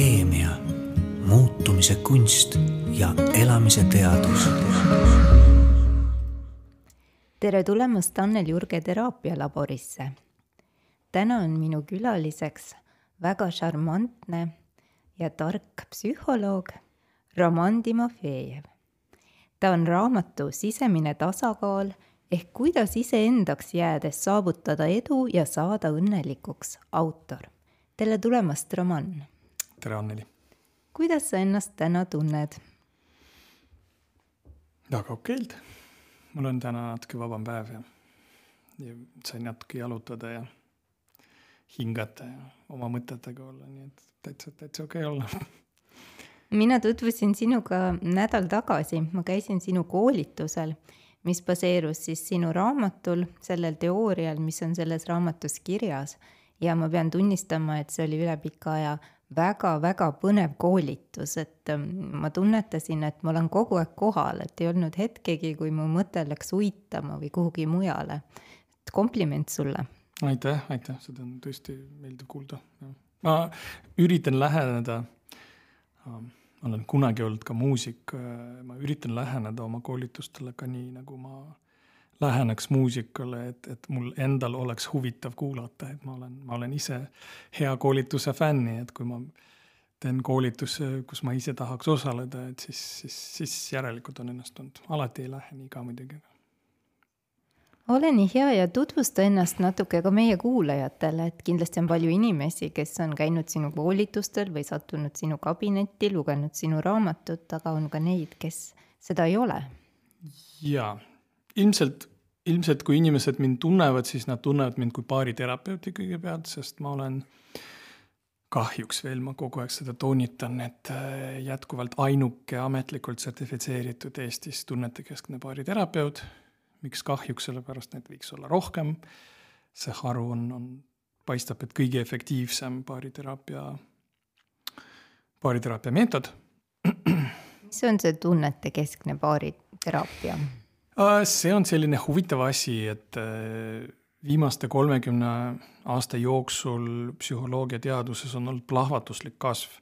keemia, muutumise kunst ja elamise teadus. tere tulemast Annel Jurge teraapialaborisse. täna on minu külaliseks väga šarmantne ja tark psühholoog Roman Timofejev. ta on raamatu Sisemine tasakaal ehk kuidas iseendaks jäädes saavutada edu ja saada õnnelikuks autor. tere tulemast, Roman! Tere, Anneli! kuidas sa ennast täna tunned? väga okeilt. mul on täna natuke vabam päev ja, ja sain natuke jalutada ja hingata ja oma mõtetega olla, nii et täitsa, täitsa okei okay olla mina tutvusin sinuga nädal tagasi, ma käisin sinu koolitusel mis baseerus siis sinu raamatul, sellel teoorial, mis on selles raamatus kirjas. ja ma pean tunnistama, et see oli üle pika aja väga-väga põnev koolitus, et ähm, ma tunnetasin, et ma olen kogu aeg kohal, et ei olnud hetkegi, kui mu mõte läks uitama või kuhugi mujale. et kompliment sulle. aitäh, aitäh, seda on tõesti meeldiv kuulda. ma üritan läheneda um ma olen kunagi olnud ka muusik, äh, ma üritan läheneda oma koolitustele ka nii, nagu ma läheneks muusikale, et, et mul endal oleks huvitav kuulata, et ma olen, ma olen ise hea koolituse fänn, nii et kui ma teen koolituse, kus ma ise tahaks osaleda, et siis, siis, siis järelikult on õnnestunud. alati ei lähe nii ka muidugi ole nii hea ja tutvusta ennast natuke ka meie kuulajatele, et kindlasti on palju inimesi, kes on käinud sinu koolitustel või sattunud sinu kabinetti, lugenud sinu raamatut, aga on ka neid, kes seda ei ole. jaa, ilmselt, ilmselt kui inimesed mind tunnevad, siis nad tunnevad mind kui baariterapeuti kõigepealt, sest ma olen kahjuks veel, ma kogu aeg seda toonitan, et äh, jätkuvalt ainuke ametlikult sertifitseeritud Eestis tunnetekeskne baariterapeut miks kahjuks, sellepärast neid võiks olla rohkem. see haru on, on, paistab, et kõige efektiivsem baariteraapia, baariteraapia meetod. mis on see tunnetekeskne baariteraapia? Äh, see on selline huvitav asi, et äh, viimaste kolmekümne aasta jooksul psühholoogiateaduses on olnud plahvatuslik kasv.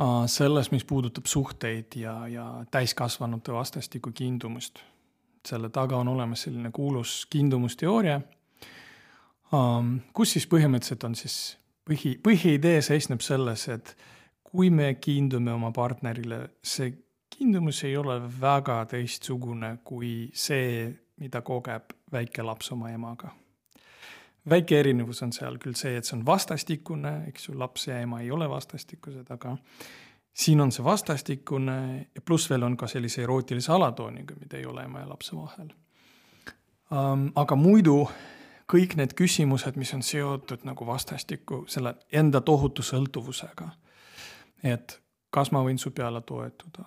Äh, selles, mis puudutab suhteid ja, ja täiskasvanute vastastikku kiindumust selle taga on olemas selline kuulus kiindumusteooria, um, kus siis põhimõtteliselt on siis põhi, põhiidee seisneb selles, et kui me kiindume oma partnerile, see kiindumus ei ole väga teistsugune kui see, mida kogeb väike laps oma emaga. väike erinevus on seal küll see, et see on vastastikune, eks ju, laps ja ema ei ole vastastikused, aga siin on see vastastikune ja pluss veel on ka sellise erootilise alatooniga, mida ei ole ema ja lapse vahel aga muidu kõik need küsimused, mis on seotud nagu vastastikku selle enda tohutu sõltuvusega. et kas ma võin su peale toetuda?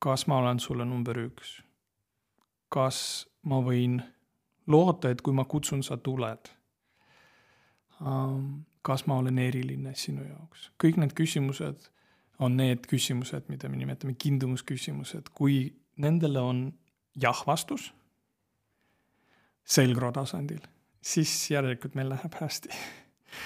Kas ma olen sulle number üks? kas ma võin loota, et kui ma kutsun, sa tuled kas ma olen eriline sinu jaoks? kõik need küsimused on need küsimused, mida me nimetame kindlumusküsimused, kui nendele on jah vastus selgroo tasandil, siis järelikult meil läheb hästi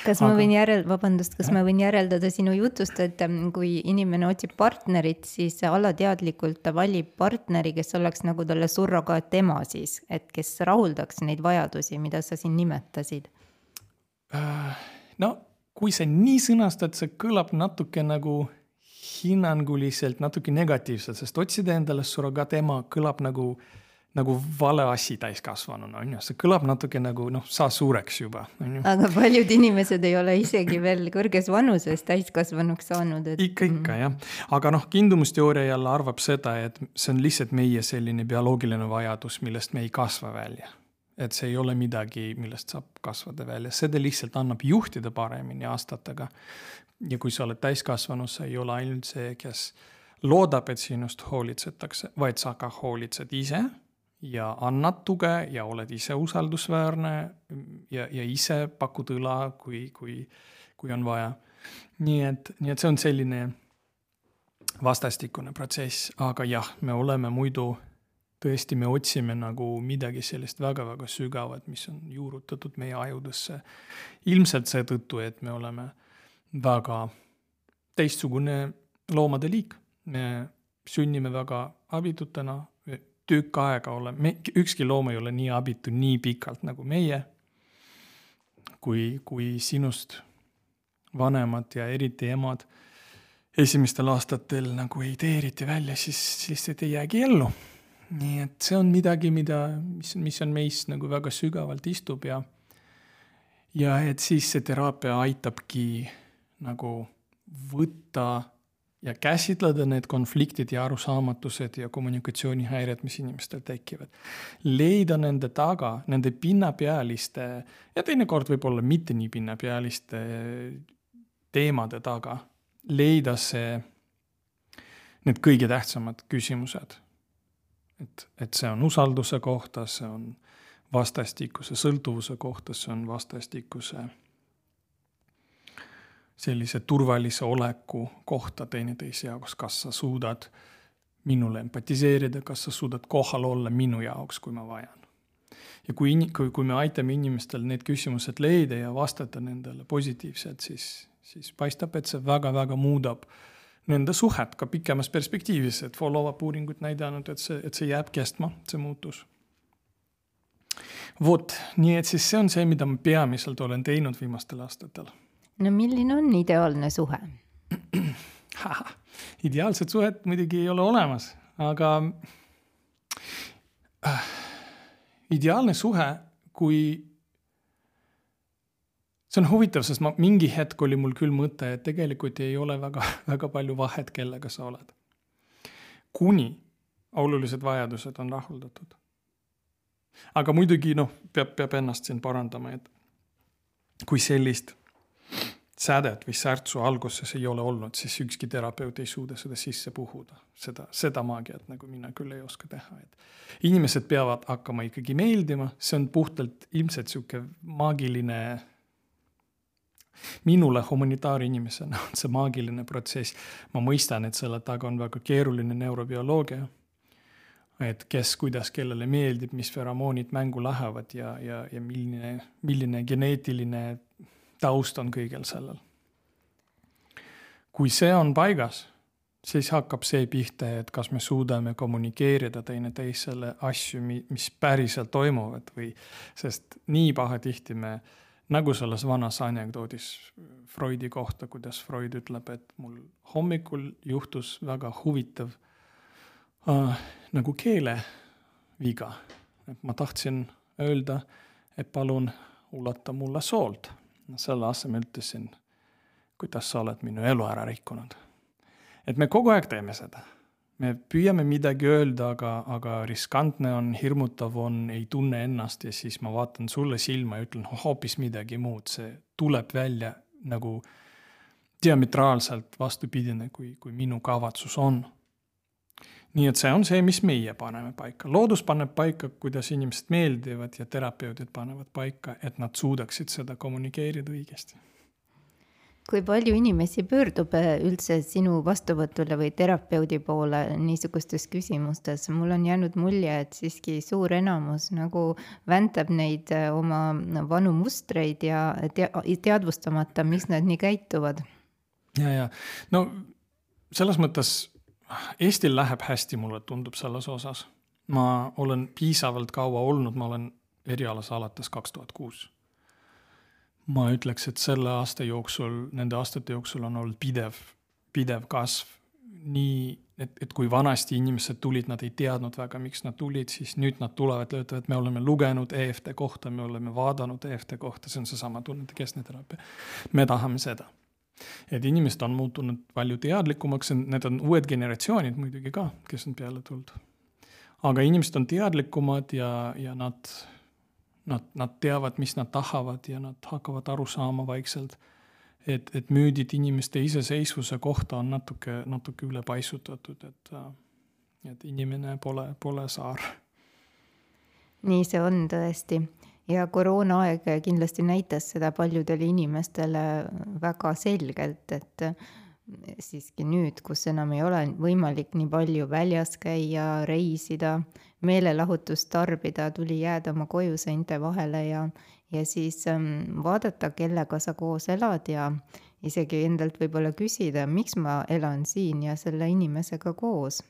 kas Aga... ma võin järel, vabandust, kas ja. ma võin järeldada sinu jutust, et ähm, kui inimene otsib partnerit, siis alateadlikult ta valib partneri, kes oleks nagu talle surrogaatema siis, et kes rahuldaks neid vajadusi, mida sa siin nimetasid? Äh, no kui sa nii sõnastad, see kõlab natuke nagu hinnanguliselt natuke negatiivselt, sest otsida endale surrogaatema kõlab nagu, nagu vale asi täiskasvanuna, on ju, see kõlab natuke nagu noh, saa suureks juba, on ju. aga paljud inimesed ei ole isegi veel kõrges vanuses täiskasvanuks saanud, et. ikka, ikka jah, aga noh, kindlumusteooria jälle arvab seda, et see on lihtsalt meie selline bioloogiline vajadus, millest me ei kasva välja. Et see ei ole midagi, millest saab kasvada välja, seda lihtsalt annab juhtida paremini aastatega. Ja kui sa oled täiskasvanu, sa ei ole ainult see, kes loodab, et sinust hoolitsetakse, vaid sa ka hoolitsed ise ja annad tuge ja oled ise usaldusväärne ja, ja ise pakud õla, kui, kui, kui on vaja. nii et, nii et see on selline vastastikune protsess, aga jah, me oleme muidu tõesti, me otsime nagu midagi sellist väga-väga sügavat, mis on juurutatud meie ajudesse. ilmselt seetõttu, et me oleme väga teistsugune loomade liik. me sünnime väga abitutena, tükk aega oleme, ükski loom ei ole nii abitu nii pikalt nagu meie. kui, kui sinust vanemad ja eriti emad esimestel aastatel nagu ei tee eriti välja, siis lihtsalt ei jäägi ellu. nii et see on midagi, mida, mis, mis on meis nagu väga sügavalt istub ja ja et siis see teraapia aitabki nagu võtta ja käsitleda need konfliktid ja arusaamatused ja kommunikatsioonihäired, mis inimestel tekivad. leida nende taga, nende pinnapealiste ja teinekord võib-olla mitte nii pinnapealiste teemade taga, leida see, need kõige tähtsamad küsimused. et, et see on usalduse kohta, see on vastastikuse sõltuvuse kohta, see on vastastikuse sellise turvalise oleku kohta teineteise jaoks, kas sa suudad minule empatiseerida, kas sa suudad kohal olla minu jaoks, kui ma vajan. ja kui, kui, kui me aitame inimestel need küsimused leida ja vastata nendele positiivselt, siis, siis paistab, et see väga-väga muudab nende suhet ka pikemas perspektiivis, et follow-up uuringud näidanud, et see, et see jääb kestma, see muutus. vot, nii et siis see on see, mida ma peamiselt olen teinud viimastel aastatel no milline on ideaalne suhe ideaalset suhet muidugi ei ole olemas, aga äh, ideaalne suhe, kui see on huvitav, sest ma mingi hetk oli mul küll mõte, et tegelikult ei ole väga, väga palju vahet, kellega sa oled. kuni olulised vajadused on rahuldatud. aga muidugi noh, peab, peab ennast siin parandama, et kui sellist sädet või särtsu alguses ei ole olnud, siis ükski terapeut ei suuda seda sisse puhuda. seda, seda maagiat nagu mina küll ei oska teha, et inimesed peavad hakkama ikkagi meeldima, see on puhtalt ilmselt sihuke maagiline. minule humanitaarinimesena on see maagiline protsess. ma mõistan, et selle taga on väga keeruline neurobioloogia. et kes, kuidas, kellele meeldib, mis feromoonid mängu lähevad ja, ja, ja milline, milline geneetiline taust on kõigel sellel. kui see on paigas, siis hakkab see pihta, et kas me suudame kommunikeerida teineteisele asju, mis päriselt toimuvad või, sest nii pahatihti me, nagu selles vanas anekdoodis Freudi kohta, kuidas Freud ütleb, et mul hommikul juhtus väga huvitav äh, nagu keeleviga. et ma tahtsin öelda, et palun ulata mulle soolt selle asemel ütlesin, kuidas sa oled minu elu ära rikkunud. et me kogu aeg teeme seda. me püüame midagi öelda, aga, aga riskantne on, hirmutav on, ei tunne ennast ja siis ma vaatan sulle silma ja ütlen hoopis midagi muud, see tuleb välja nagu diametraalselt vastupidine, kui, kui minu kavatsus on nii et see on see, mis meie paneme paika, loodus paneb paika, kuidas inimesed meeldivad ja terapeudid panevad paika, et nad suudaksid seda kommunikeerida õigesti. kui palju inimesi pöördub äh, üldse sinu vastuvõtule või terapeudi poole niisugustes küsimustes, mul on jäänud mulje, et siiski suur enamus nagu väntab neid äh, oma vanu mustreid ja tea-, teadvustamata, miks nad nii käituvad. ja, ja no selles mõttes Eestil läheb hästi, mulle tundub selles osas. ma olen piisavalt kaua olnud, ma olen erialas alates kaks tuhat kuus. ma ütleks, et selle aasta jooksul, nende aastate jooksul on olnud pidev, pidev kasv. nii, et, et kui vanasti inimesed tulid, nad ei teadnud väga, miks nad tulid, siis nüüd nad tulevad ja ütlevad, me oleme lugenud EFT kohta, me oleme vaadanud EFT kohta, see on seesama tunnete keskne teraapia. me tahame seda et inimesed on muutunud palju teadlikumaks, need on uued generatsioonid muidugi ka, kes on peale tulnud. aga inimesed on teadlikumad ja, ja nad, nad, nad teavad, mis nad tahavad ja nad hakkavad aru saama vaikselt, et, et müüdid inimeste iseseisvuse kohta on natuke, natuke ülepaisutatud, et, et inimene pole, pole saar. nii see on tõesti ja koroonaaeg kindlasti näitas seda paljudele inimestele väga selgelt, et siiski nüüd, kus enam ei ole võimalik nii palju väljas käia, reisida, meelelahutust tarbida, tuli jääda oma koju seinte vahele ja, ja siis ähm, vaadata, kellega sa koos elad ja, isegi endalt võib-olla küsida, miks ma elan siin ja selle inimesega koos.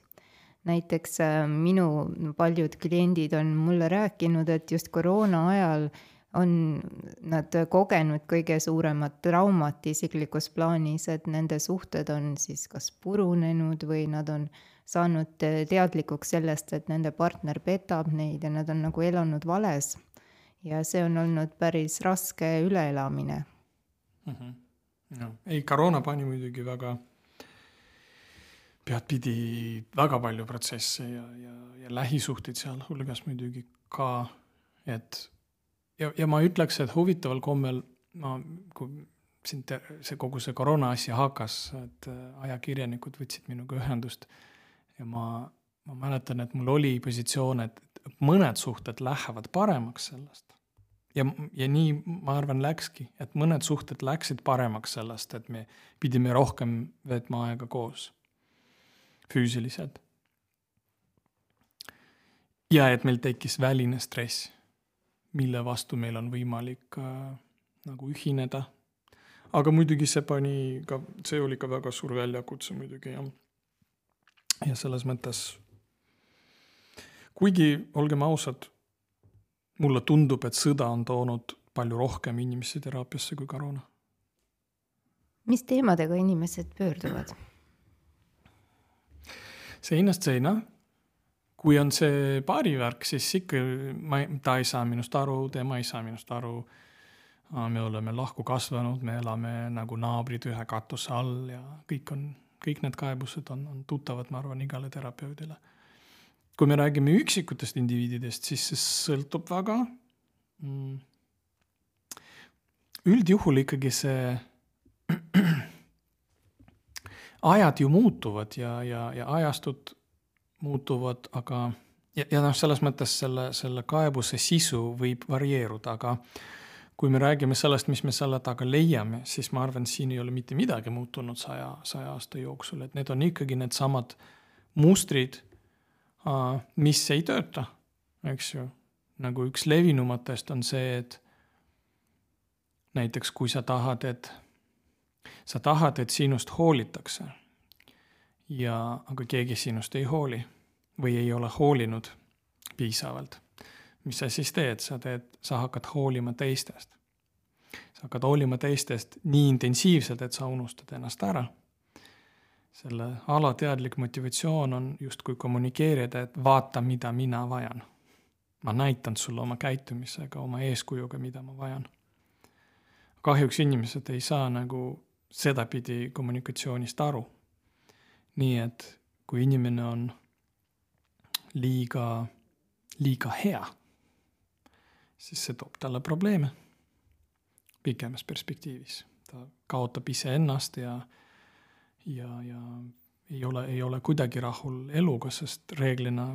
Näiteks äh, minu paljud kliendid on mulle rääkinud, et just koroona ajal on nad kogenud kõige suuremat traumat isiklikus plaanis, et nende suhted on siis kas purunenud või nad on saanud teadlikuks sellest, et nende partner petab neid ja nad on nagu elanud vales. ja see on olnud päris raske üleelamine mm. -hmm noh, ei koroona pani muidugi väga peadpidi väga palju protsesse ja, ja, ja lähisuhteid sealhulgas muidugi ka, et ja, ja ma ütleks, et huvitaval kombel ma, kui siin te, see kogu see koroona asi hakkas, et äh, ajakirjanikud võtsid minuga ühendust ja ma, ma mäletan, et mul oli positsioon, et mõned suhted lähevad paremaks sellest. Ja, ja nii ma arvan, läkski, et mõned suhted läksid paremaks sellest, et me pidime rohkem veetma aega koos, füüsiliselt. ja et meil tekkis väline stress, mille vastu meil on võimalik äh, nagu ühineda. aga muidugi see pani ka, see oli ka väga suur väljakutse muidugi jah. ja selles mõttes, kuigi olgem ausad mulle tundub, et sõda on toonud palju rohkem inimesi teraapiasse kui koroona. mis teemadega inimesed pöörduvad? Seinast seina. kui on see paarivärk, siis ikka ma, ta ei saa minust aru, tema ei saa minust aru. me oleme lahku kasvanud, me elame nagu naabrid ühe katuse all ja kõik on, kõik need kaebused on, on tuttavad, ma arvan, igale terapeudile kui me räägime üksikutest indiviididest, siis see sõltub väga mm.. üldjuhul ikkagi see ajad ju muutuvad ja, ja, ja ajastud muutuvad, aga ja, ja noh, selles mõttes selle, selle kaebuse sisu võib varieeruda, aga kui me räägime sellest, mis me selle taga leiame, siis ma arvan, siin ei ole mitte midagi muutunud saja, saja aasta jooksul, et need on ikkagi needsamad mustrid mis ei tööta, eks ju. nagu üks levinumatest on see, et näiteks kui sa tahad, et sa tahad, et sinust hoolitakse ja, aga keegi sinust ei hooli või ei ole hoolinud piisavalt. mis sa siis teed, sa teed, sa hakkad hoolima teistest. sa hakkad hoolima teistest nii intensiivselt, et sa unustad ennast ära selle alateadlik motivatsioon on justkui kommunikeerida, et vaata, mida mina vajan. ma näitan sulle oma käitumisega, oma eeskujuga, mida ma vajan. kahjuks inimesed ei saa nagu sedapidi kommunikatsioonist aru. nii et kui inimene on liiga, liiga hea, siis see toob talle probleeme pikemas perspektiivis. ta kaotab iseennast ja ja, ja ei ole, ei ole kuidagi rahul eluga, sest reeglina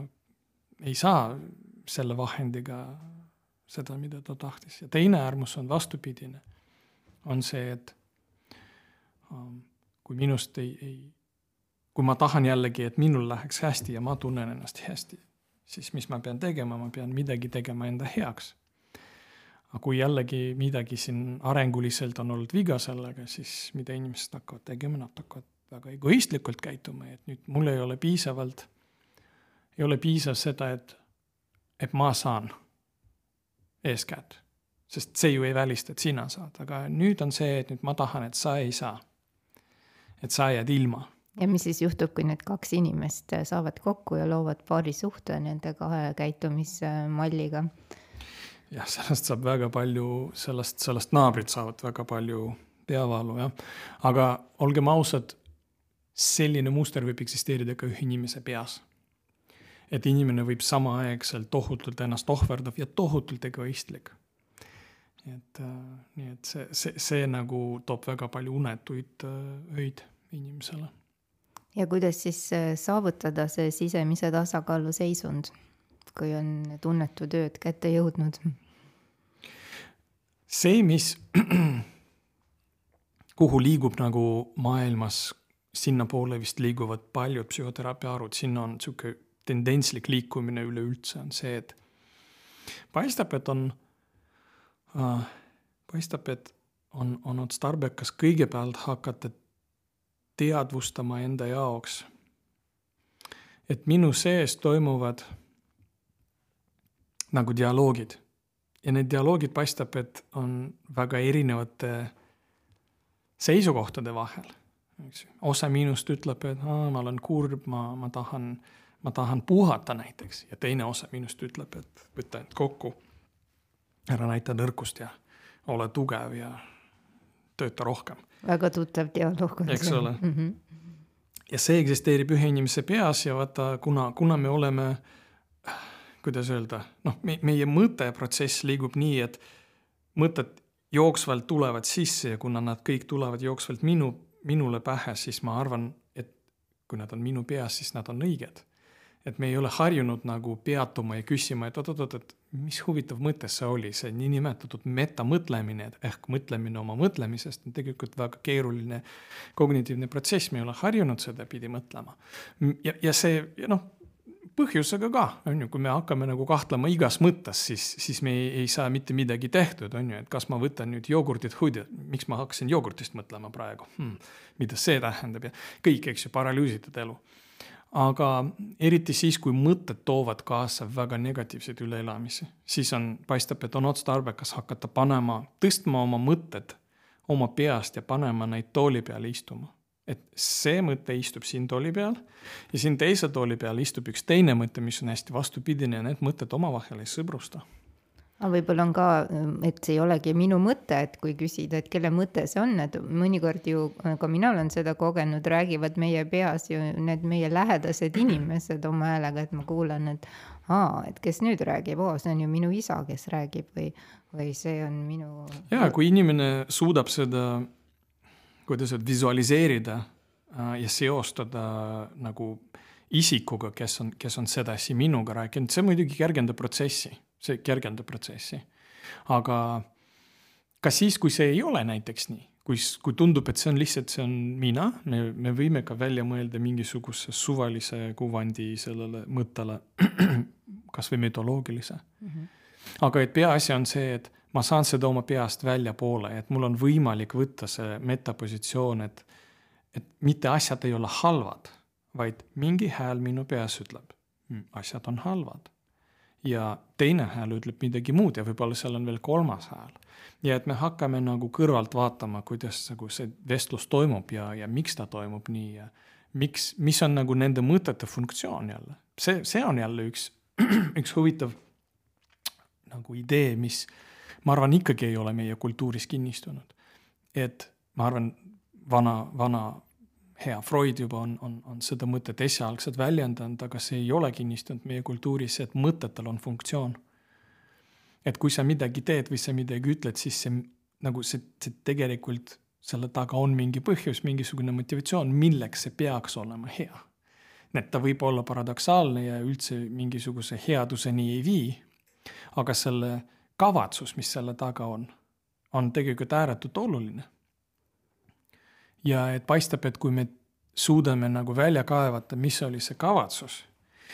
ei saa selle vahendiga seda, mida ta tahtis ja teine äärmus on vastupidine. on see, et kui minust ei, ei, kui ma tahan jällegi, et minul läheks hästi ja ma tunnen ennast hästi, siis mis ma pean tegema, ma pean midagi tegema enda heaks. aga kui jällegi midagi siin arenguliselt on olnud viga sellega, siis mida inimesed hakkavad tegema, nad hakkavad väga egoistlikult käituma, et nüüd mul ei ole piisavalt, ei ole piisav seda, et, et ma saan eeskätt. sest see ju ei välista, et sina saad, aga nüüd on see, et nüüd ma tahan, et sa ei saa. Et sa jääd ilma. ja mis siis juhtub, kui need kaks inimest saavad kokku ja loovad paarisuhte nende kahe käitumismalliga? jah, sellest saab väga palju, sellest, sellest naabrid saavad väga palju peavalu, jah. aga olgem ausad, selline muster võib eksisteerida ka ühe inimese peas. et inimene võib samaaegselt tohutult ennast ohverdav ja tohutult egoistlik. Et äh, nii, et see, see, see nagu toob väga palju unetuid äh, öid inimesele. ja kuidas siis äh, saavutada see sisemise tasakaalu seisund, kui on tunnetu tööd kätte jõudnud? see, mis, kuhu liigub nagu maailmas sinnapoole vist liiguvad paljud psühhoteraapia arvud, sinna on sihuke tendentslik liikumine üleüldse on see, et paistab, et on äh,, paistab, et on, on otstarbekas kõigepealt hakata teadvustama enda jaoks, et minu sees toimuvad nagu dialoogid. ja need dialoogid paistab, et on väga erinevate seisukohtade vahel, eks ju. osa minust ütleb, et aa, ma olen kurb, ma, ma tahan, ma tahan puhata näiteks ja teine osa minust ütleb, et võta end kokku, ära näita nõrkust ja ole tugev ja tööta rohkem. väga tuttav dialoog on see. eks ole mm. -hmm. ja see eksisteerib ühe inimese peas ja vaata, kuna, kuna me oleme, kuidas öelda, noh, me, meie mõtteprotsess liigub nii, et mõtted jooksvalt tulevad sisse ja kuna nad kõik tulevad jooksvalt minu, minule pähe, siis ma arvan, et kui nad on minu peas, siis nad on õiged et me ei ole harjunud nagu peatuma ja küsima, et oot-oot-oot, et mis huvitav mõte see oli, see niinimetatud metamõtlemine ehk mõtlemine oma mõtlemisest on tegelikult väga keeruline kognitiivne protsess, me ei ole harjunud sedapidi mõtlema. ja, ja see, noh, põhjusega ka, on ju, kui me hakkame nagu kahtlema igas mõttes, siis, siis me ei, ei saa mitte midagi tehtud, on ju, et kas ma võtan nüüd jogurtit, miks ma hakkasin jogurtist mõtlema praegu hmm,, mida see tähendab ja kõik, eks ju, paralüüsitud elu aga eriti siis, kui mõtted toovad kaasa väga negatiivseid üleelamisi, siis on, paistab, et on otstarbekas hakata panema, tõstma oma mõtted oma peast ja panema neid tooli peale istuma. et see mõte istub siin tooli peal ja siin teise tooli peal istub üks teine mõte, mis on hästi vastupidine ja need mõtted omavahel ei sõbrusta aga võib-olla on ka, et see ei olegi minu mõte, et kui küsida, et kelle mõte see on, et mõnikord ju ka mina olen seda kogenud, räägivad meie peas ju need meie lähedased inimesed oma häälega, et ma kuulan, et aa, et kes nüüd räägib, oo, see on ju minu isa, kes räägib või, või see on minu. ja kui inimene suudab seda, kuidas öelda, visualiseerida äh, ja seostada nagu isikuga, kes on, kes on sedasi minuga rääkinud, see muidugi kergendab protsessi see kergendab protsessi. aga ka siis, kui see ei ole näiteks nii, kui, kui tundub, et see on lihtsalt, see on mina, me, me võime ka välja mõelda mingisuguse suvalise kuvandi sellele mõttele, kasvõi mütoloogilise mm. -hmm. aga et peaasi on see, et ma saan seda oma peast väljapoole, et mul on võimalik võtta see metapositsioon, et, et mitte asjad ei ole halvad, vaid mingi hääl minu peas ütleb, hmm, asjad on halvad ja teine hääl ütleb midagi muud ja võib-olla seal on veel kolmas hääl. ja et me hakkame nagu kõrvalt vaatama, kuidas nagu see vestlus toimub ja, ja miks ta toimub nii ja miks, mis on nagu nende mõtete funktsioon jälle. see, see on jälle üks, üks huvitav nagu idee, mis ma arvan, ikkagi ei ole meie kultuuris kinnistunud. et ma arvan, vana, vana hea Freud juba on, on, on seda mõtet esialgselt väljendanud, aga see ei ole kinnistunud meie kultuuris, et mõtetel on funktsioon. et kui sa midagi teed või sa midagi ütled, siis see nagu see, see tegelikult selle taga on mingi põhjus, mingisugune motivatsioon, milleks see peaks olema hea. et ta võib olla paradoksaalne ja üldse mingisuguse headuseni ei vii. aga selle kavatsus, mis selle taga on, on tegelikult ääretult oluline ja et paistab, et kui me suudame nagu välja kaevata, mis oli see kavatsus,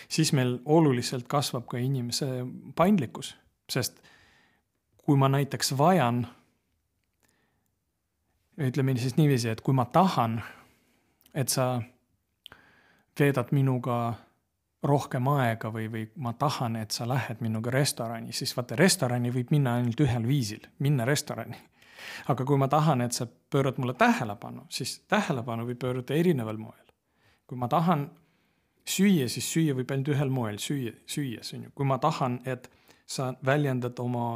siis meil oluliselt kasvab ka inimese paindlikkus, sest kui ma näiteks vajan, ütleme siis niiviisi, et kui ma tahan, et sa veedad minuga rohkem aega või, või ma tahan, et sa lähed minuga restorani, siis vaata, restorani võib minna ainult ühel viisil, minna restorani aga kui ma tahan, et sa pöörad mulle tähelepanu, siis tähelepanu võib pöörata erineval moel. kui ma tahan süüa, siis süüa võib ainult ühel moel, süüa, süües on ju, kui ma tahan, et sa väljendad oma,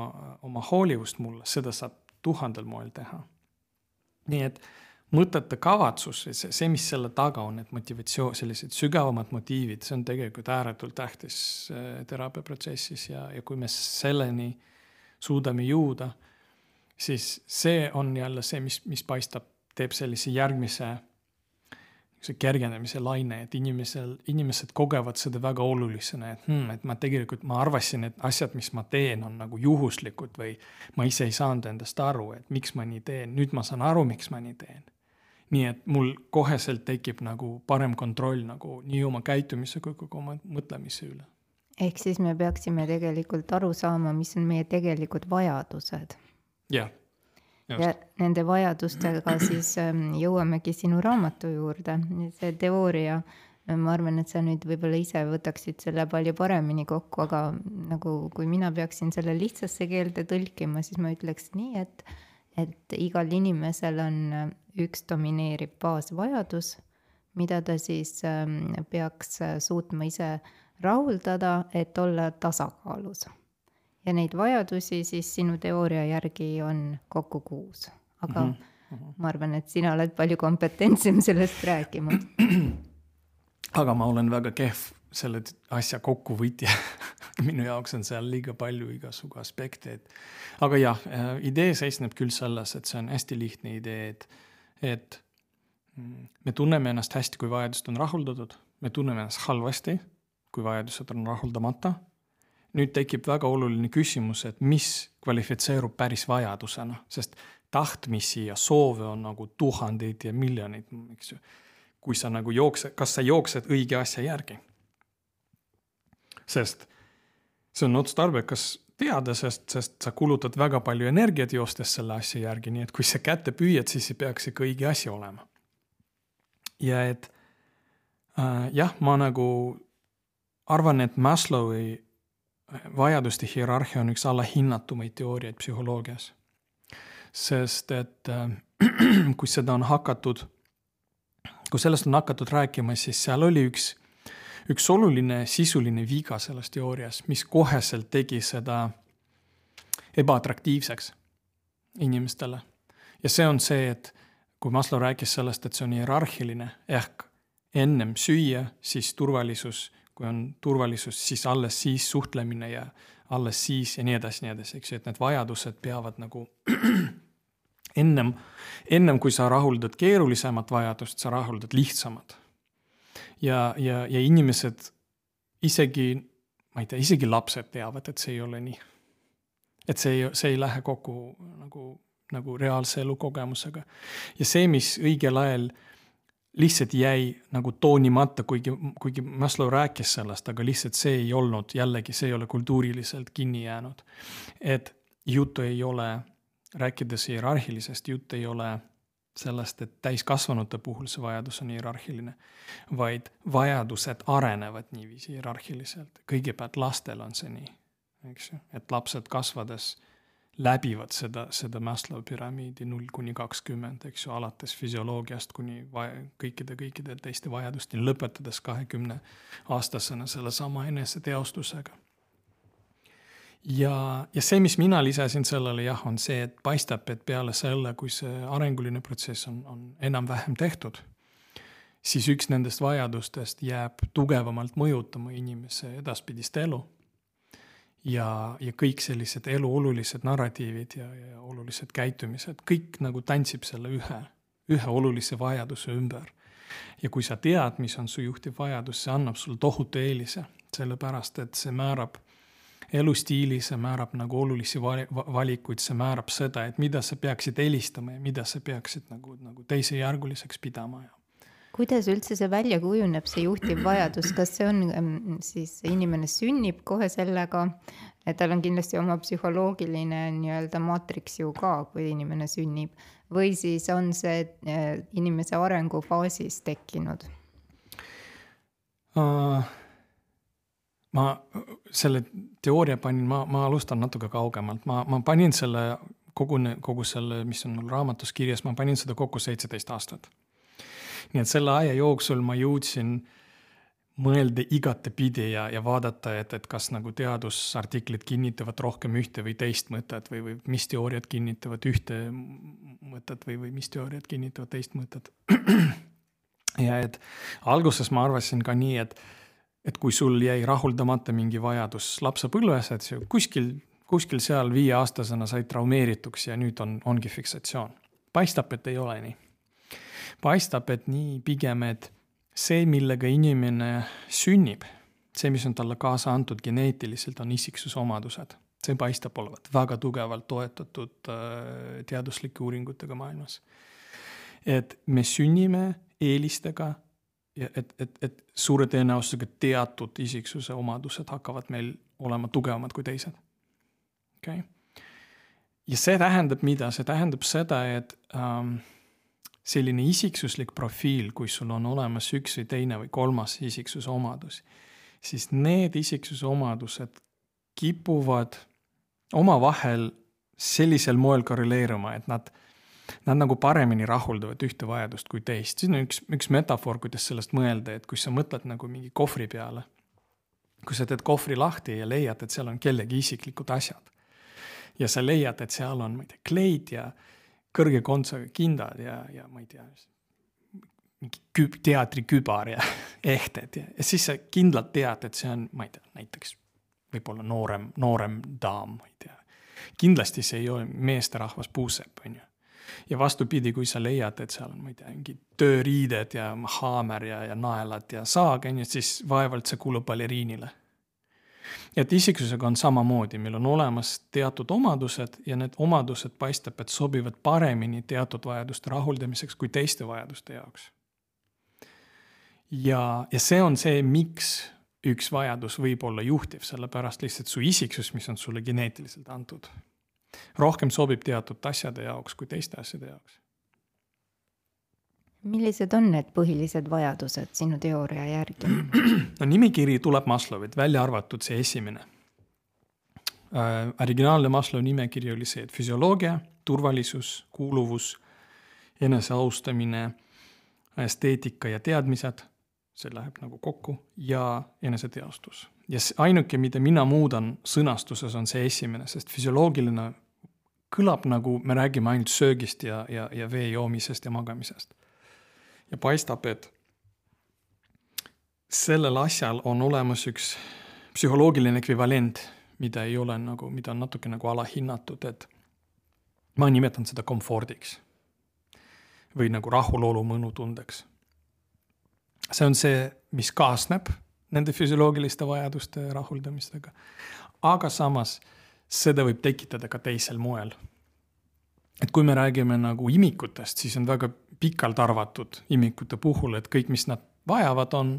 oma hoolivust mulle, seda saab tuhandel moel teha. nii et mõtete kavatsus, see, see, mis selle taga on, et motivatsioon, sellised sügavamad motiivid, see on tegelikult ääretult tähtis äh, teraapiaprotsessis ja, ja kui me selleni suudame jõuda siis see on jälle see, mis, mis paistab, teeb sellise järgmise see kergenemise laine, et inimesel, inimesed kogevad seda väga olulisena, et hmm, et ma tegelikult, ma arvasin, et asjad, mis ma teen, on nagu juhuslikud või ma ise ei saanud endast aru, et miks ma nii teen, nüüd ma saan aru, miks ma nii teen. nii et mul koheselt tekib nagu parem kontroll nagu nii oma käitumise kui ka oma mõtlemise üle. ehk siis me peaksime tegelikult aru saama, mis on meie tegelikud vajadused jah. ja nende vajadustega siis ähm, jõuamegi sinu raamatu juurde, see teooria ma arvan, et sa nüüd võib-olla ise võtaksid selle palju paremini kokku, aga nagu kui mina peaksin selle lihtsasse keelde tõlkima, siis ma ütleks nii, et, et igal inimesel on üks domineeriv baasvajadus, mida ta siis ähm, peaks suutma ise rahuldada, et olla tasakaalus. Ja neid vajadusi siis sinu teooria järgi on kokku kuus, aga mm -hmm. ma arvan, et sina oled palju kompetentsem sellest rääkima. Aga ma olen väga kehv selle asja kokkuvõtja. Minu jaoks on seal liiga palju igasugu aspekte, et aga jah, äh, idee seisneb küll selles, et see on hästi lihtne idee, et, et mm, me tunneme ennast hästi, kui vajadused on rahuldatud, me tunneme ennast halvasti, kui vajadused on rahuldamata. Nüüd tekib väga oluline küsimus, et mis kvalifitseerub päris vajadusena, sest tahtmisi ja soove on nagu tuhandeid ja miljoneid, eks ju kui sa nagu jooksed, kas sa jooksed õige asja järgi. sest see on otstarbekas teada, sest, sest sa kulutad väga palju energiat joostes selle asja järgi, nii et kui sa kätte püüad, siis ei peaks ikka õige asi olema. ja et äh, jah, ma nagu arvan, et Maslowi vajaduste hierarhia on üks allahinnatumaid teooriaid psühholoogias. sest et äh, kui seda on hakatud kui sellest on hakatud rääkima, siis seal oli üks, üks oluline sisuline viga selles teoorias, mis koheselt tegi seda ebaatraktiivseks inimestele. ja see on see, et kui Maslow rääkis sellest, et see on hierarhiline ehk ennem süüa, siis turvalisus, kui on turvalisus, siis alles siis suhtlemine ja alles siis ja nii edasi, nii edasi, eks ju, et need vajadused peavad nagu ennem, ennem kui sa rahuldad keerulisemat vajadust, sa rahuldad lihtsamat. ja, ja, ja inimesed isegi, ma ei tea, isegi lapsed teavad, et see ei ole nii. et see ei, see ei lähe kokku nagu, nagu reaalse elu kogemusega. ja see, mis õigel ajal lihtsalt jäi nagu toonimata, kuigi, kuigi Maslow rääkis sellest, aga lihtsalt see ei olnud, jällegi see ei ole kultuuriliselt kinni jäänud. et juttu ei ole rääkides hierarhilisest, jutt ei ole sellest, et täiskasvanute puhul see vajadus on hierarhiline, vaid vajadused arenevad niiviisi hierarhiliselt. kõigepealt lastel on see nii, eks ju, et lapsed kasvades läbivad seda, seda Maslow püramiidi null kuni kakskümmend, eks ju, alates füsioloogiast kuni kõikide, kõikide teiste vajadusteni, lõpetades kahekümne aastasena sellesama eneseteostusega ja, ja see, mis mina lisasin sellele jah, on see, et paistab, et peale selle, kui see arenguline protsess on, on enam-vähem tehtud, siis üks nendest vajadustest jääb tugevamalt mõjutama inimese edaspidist elu. Ja, ja kõik sellised elu olulised narratiivid ja, ja olulised käitumised, kõik nagu tantsib selle ühe, ühe olulise vajaduse ümber. ja kui sa tead, mis on su juhtiv vajadus, see annab sulle tohutu eelise, sellepärast et see määrab elustiili, see määrab nagu olulisi valikuid, see määrab seda, et mida sa peaksid eelistama ja mida sa peaksid nagu, nagu teisejärguliseks pidama ja kuidas üldse see välja kujuneb, see juhtiv vajadus, kas see on siis inimene sünnib kohe sellega, et tal on kindlasti oma psühholoogiline nii-öelda maatriks ju ka, kui inimene sünnib, või siis on see äh, inimese arengufaasis tekkinud uh,? ma selle teooria panin, ma, ma alustan natuke kaugemalt, ma, ma panin selle kogu, kogu selle, mis on mul raamatus kirjas, ma panin seda kokku seitseteist aastat. Nii et selle aja jooksul ma jõudsin mõelda igatepidi ja, ja vaadata, et, et kas nagu teadusartiklid kinnitavad rohkem ühte või teist mõtet või, või mis teooriad kinnitavad ühte mõtet või, või mis teooriad kinnitavad teist mõtet. ja et alguses ma arvasin ka nii, et et kui sul jäi rahuldamata mingi vajadus lapsepõlves, et see kuskil, kuskil seal viieaastasena said traumeerituks ja nüüd on, ongi fiksatsioon. paistab, et ei ole nii. Paistab, et nii pigem, et see, millega inimene sünnib, see, mis on talle kaasa antud geneetiliselt, on isiksuse omadused. see paistab olevat väga tugevalt toetatud äh, teaduslike uuringutega maailmas. et me sünnime eelistega ja et, et, et suure tõenäosusega teatud isiksuse omadused hakkavad meil olema tugevamad kui teised. okei okay.. ja see tähendab mida, see tähendab seda, et ähm, selline isiksuslik profiil, kui sul on olemas üks või teine või kolmas isiksuse omadus, siis need isiksuse omadused kipuvad omavahel sellisel moel korreleeruma, et nad, nad nagu paremini rahuldavad ühte vajadust kui teist. siin on üks, üks metafoor, kuidas sellest mõelda, et kui sa mõtled nagu mingi kohvri peale, kui sa teed kohvri lahti ja leiad, et seal on kellegi isiklikud asjad ja sa leiad, et seal on, ma ei tea, kleid ja kõrge kontsaga kindad ja, ja ma ei tea, mingi küb-, teatrikübar ja ehted ja, ja siis sa kindlalt tead, et see on, ma ei tea, näiteks võib-olla noorem, noorem daam, ma ei tea. kindlasti see ei ole meesterahvas puusepp, on ju. ja vastupidi, kui sa leiad, et seal on, ma ei tea, mingid tööriided ja haamer ja, ja naelad ja saag, on ju, siis vaevalt see kuulub baleriinile et isiksusega on samamoodi, meil on olemas teatud omadused ja need omadused paistab, et sobivad paremini teatud vajaduste rahuldamiseks kui teiste vajaduste jaoks. ja, ja see on see, miks üks vajadus võib olla juhtiv, sellepärast lihtsalt su isiksus, mis on sulle geneetiliselt antud, rohkem sobib teatud asjade jaoks kui teiste asjade jaoks millised on need põhilised vajadused sinu teooria järgi? no nimekiri tuleb Maslowilt, välja arvatud see esimene äh,. originaalne Maslow nimekiri oli see, et füsioloogia, turvalisus, kuuluvus, eneseaustamine, esteetika ja teadmised, see läheb nagu kokku, ja eneseteostus. ja ainuke, mida mina muudan sõnastuses, on see esimene, sest füsioloogiline kõlab nagu me räägime ainult söögist ja, ja, ja vee joomisest ja magamisest ja paistab, et sellel asjal on olemas üks psühholoogiline ekvivalent, mida ei ole nagu, mida on natuke nagu alahinnatud, et ma nimetan seda komfordiks. või nagu rahulolu mõnutundeks. see on see, mis kaasneb nende füsioloogiliste vajaduste rahuldamistega. aga samas seda võib tekitada ka teisel moel. et kui me räägime nagu imikutest, siis on väga pikalt arvatud imikute puhul, et kõik, mis nad vajavad, on,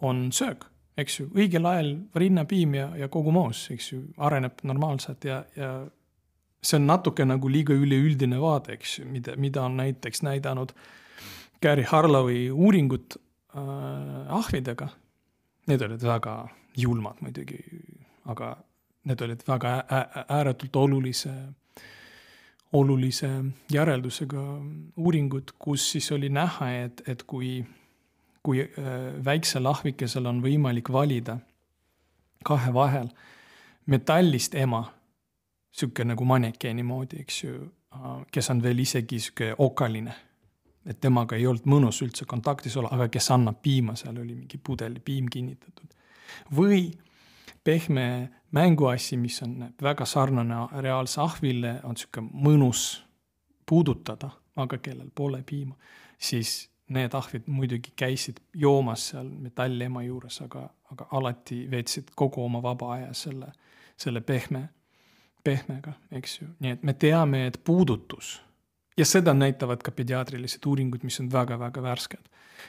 on söök, eks ju, õigel ajal rinnapiim ja, ja kogu moos, eks ju, areneb normaalselt ja, ja see on natuke nagu liiga üleüldine vaade, eks ju, mida, mida on näiteks näidanud Gary Harlowi uuringud äh, ahvidega. Need olid väga julmad muidugi, aga need olid väga ääretult olulise olulise järeldusega uuringut, kus siis oli näha, et, et kui, kui äh, väiksel ahvikesel on võimalik valida kahe vahel metallist ema, sihuke nagu mannekeeni moodi, eks ju, äh, kes on veel isegi sihuke okaline. et temaga ei olnud mõnus üldse kontaktis olla, aga kes annab piima, seal oli mingi pudeli piim kinnitatud. või pehme mänguasi, mis on väga sarnane reaalse ahvile, on sihuke mõnus puudutada, aga kellel pole piima, siis need ahvid muidugi käisid joomas seal metallema juures, aga, aga alati veetsid kogu oma vaba aja selle, selle pehme, pehmega, eks ju, nii et me teame, et puudutus ja seda näitavad ka pediaatrilised uuringud, mis on väga-väga värsked.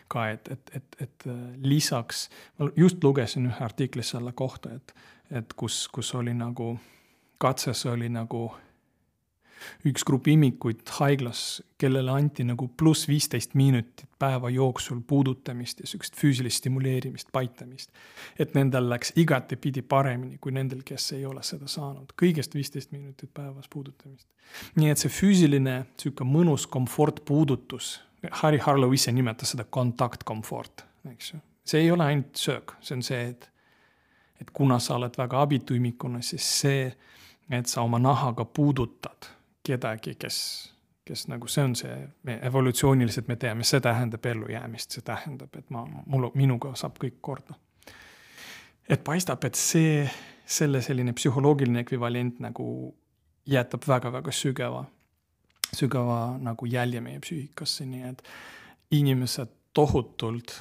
Ka et, et, et, et lisaks, ma just lugesin ühe artikli selle kohta, et et kus, kus oli nagu, katses oli nagu üks grupp imikuid haiglas, kellele anti nagu pluss viisteist minutit päeva jooksul puudutamist ja sihukest füüsilist stimuleerimist, paitamist. et nendel läks igatepidi paremini kui nendel, kes ei ole seda saanud, kõigest viisteist minutit päevas puudutamist. nii et see füüsiline sihuke mõnus komfortpuudutus, Harry Harlow ise nimetas seda kontaktkomfort, eks ju. see ei ole ainult söök, see on see, et et kuna sa oled väga abitu imikuna, siis see, et sa oma nahaga puudutad kedagi, kes, kes nagu see on see, me evolutsiooniliselt me teame, see tähendab ellujäämist, see tähendab, et ma, mul, minuga saab kõik korda. et paistab, et see, selle selline psühholoogiline ekvivalent nagu jätab väga-väga sügava, sügava nagu jälje meie psüühikasse, nii et inimesed tohutult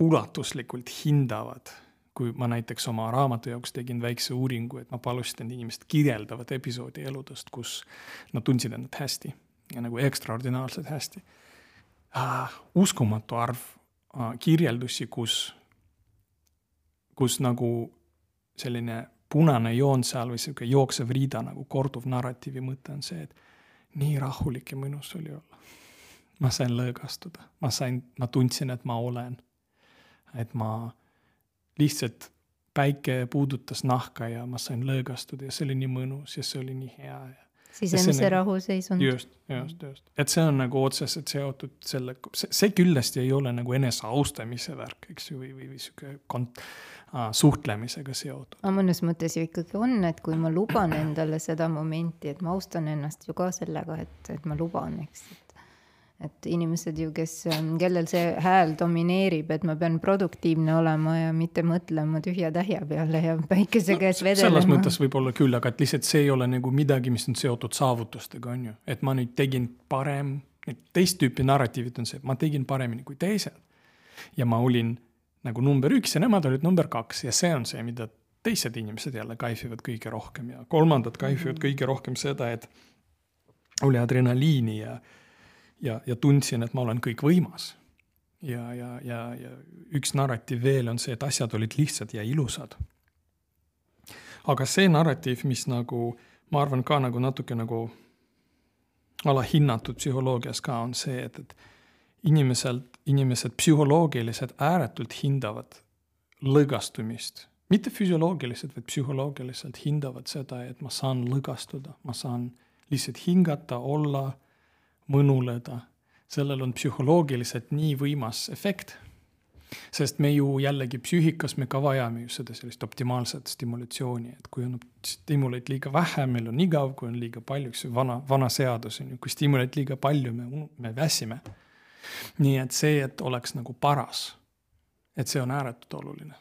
ulatuslikult hindavad kui ma näiteks oma raamatu jaoks tegin väikse uuringu, et ma palusin, et inimesed kirjeldavad episoodi eludest, kus nad tundsid ennast hästi ja nagu ekstraordinaarselt hästi uh,. uskumatu arv uh, kirjeldusi, kus, kus nagu selline punane joon seal või sihuke jooksev riida nagu korduv narratiivi mõte on see, et nii rahulik ja mõnus oli olla. ma sain lõõgastuda, ma sain, ma tundsin, et ma olen. et ma lihtsalt, päike puudutas nahka ja ma sain lõõgastuda ja see oli nii mõnus ja see oli nii hea ja sisemise rahuseisund. just, just, just, et see on nagu otseselt seotud selle, see, see kindlasti ei ole nagu eneseaustamise värk, eks ju, või, või, või sihuke kont-, suhtlemisega seotud. aga mõnes mõttes ju ikkagi on, et kui ma luban endale seda momenti, et ma austan ennast ju ka sellega, et, et ma luban, eks, et et inimesed ju, kes, kellel see hääl domineerib, et ma pean produktiivne olema ja mitte mõtlema tühja tähja peale ja päikese käes no, vedelema. selles mõttes võib-olla küll, aga et lihtsalt see ei ole nagu midagi, mis on seotud saavutustega, on ju, et ma nüüd tegin parem, teist tüüpi narratiivid on see, et ma tegin paremini kui teised. ja ma olin nagu number üks ja nemad olid number kaks ja see on see, mida teised inimesed jälle kaifivad kõige rohkem ja kolmandad kaifivad -hmm. kõige rohkem seda, et oli adrenaliini ja ja, ja tundsin, et ma olen kõikvõimas. ja, ja, ja, ja üks narratiiv veel on see, et asjad olid lihtsad ja ilusad. aga see narratiiv, mis nagu, ma arvan ka nagu natuke nagu alahinnatud psühholoogias ka, on see, et, et inimeselt, inimesed psühholoogiliselt ääretult hindavad lõõgastumist. mitte füsioloogiliselt, vaid psühholoogiliselt hindavad seda, et ma saan lõõgastuda, ma saan lihtsalt hingata, olla mõnuleda, sellel on psühholoogiliselt nii võimas efekt. sest me ju jällegi psüühikas, me ka vajame ju seda sellist optimaalset stimulatsiooni, et kui on stimuleid liiga vähe, meil on igav, kui on liiga palju, eks ju, vana, vana seadus on ju, kui stimuleid liiga palju, me, me väsime. Nii et see, et oleks nagu paras, et see on ääretult oluline.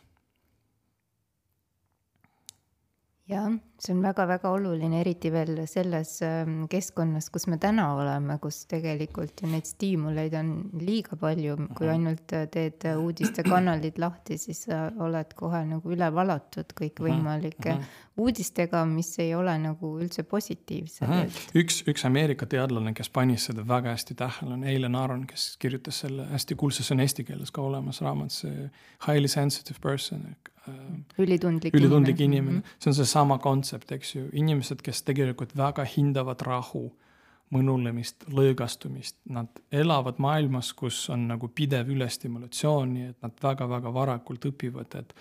Jah, see on väga-väga oluline, eriti veel selles ähm, keskkonnas, kus me täna oleme, kus tegelikult ju neid stiimuleid on liiga palju, kui ainult äh, teed äh, uudistekanalid lahti, siis sa oled kohe nagu üle valatud kõikvõimalike mm -hmm. uudistega, mis ei ole nagu üldse positiivsed üks, üks Ameerika teadlane, kes pani seda väga hästi tähele, on Eilen Aron, kes kirjutas selle hästi kuulsa, see on eesti keeles ka olemas raamat, see Highly sensitive person Äh, ülitundlik ülitundlik inimene, inimene., mhm. see on seesama kontsept, eks ju, inimesed, kes tegelikult väga hindavad rahu, mõnulemist, lõõgastumist, nad elavad maailmas, kus on nagu pidev ülestimulatsioon, nii et nad väga-väga varakult õpivad, et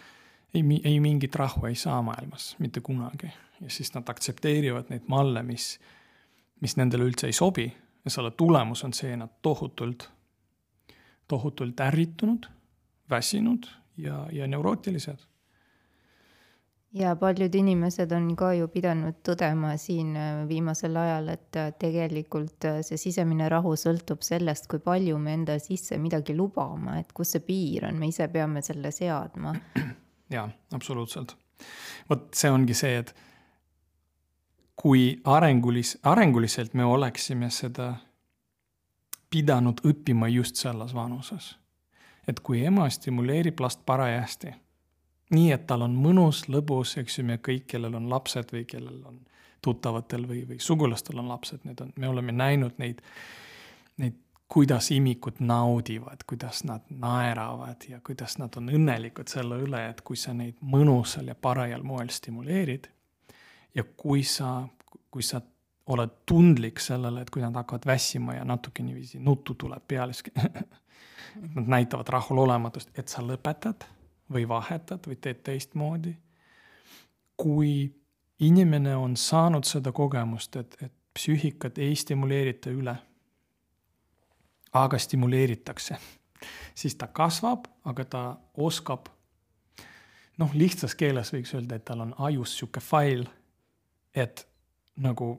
ei, ei mingit rahu ei saa maailmas mitte kunagi. ja siis nad aktsepteerivad neid malle, mis, mis nendele üldse ei sobi. Ja selle tulemus on see, nad tohutult, tohutult ärritunud, väsinud ja, ja neurootilised ja paljud inimesed on ka ju pidanud tõdema siin äh, viimasel ajal, et äh, tegelikult äh, see sisemine rahu sõltub sellest, kui palju me enda sisse midagi lubame, et kus see piir on, me ise peame selle seadma. jaa, absoluutselt. vot see ongi see, et kui arengulis-, arenguliselt me oleksime seda pidanud õppima just selles vanuses. et kui ema stimuleerib last parajasti nii, et tal on mõnus, lõbus, eks ju, me kõik, kellel on lapsed või kellel on tuttavatel või, või sugulastel on lapsed, need on, me oleme näinud neid, neid, kuidas imikud naudivad, kuidas nad naeravad ja kuidas nad on õnnelikud selle üle, et kui sa neid mõnusal ja parajal moel stimuleerid. ja kui sa, kui sa oled tundlik sellele, et kui nad hakkavad väsima ja natuke niiviisi nuttu tuleb peale, siis nad näitavad rahulolematust, et sa lõpetad või vahetad või teed teistmoodi. kui inimene on saanud seda kogemust, et, et psüühikat ei stimuleerita üle, aga stimuleeritakse, siis ta kasvab, aga ta oskab, noh, lihtsas keeles võiks öelda, et tal on ajus sihuke fail, et nagu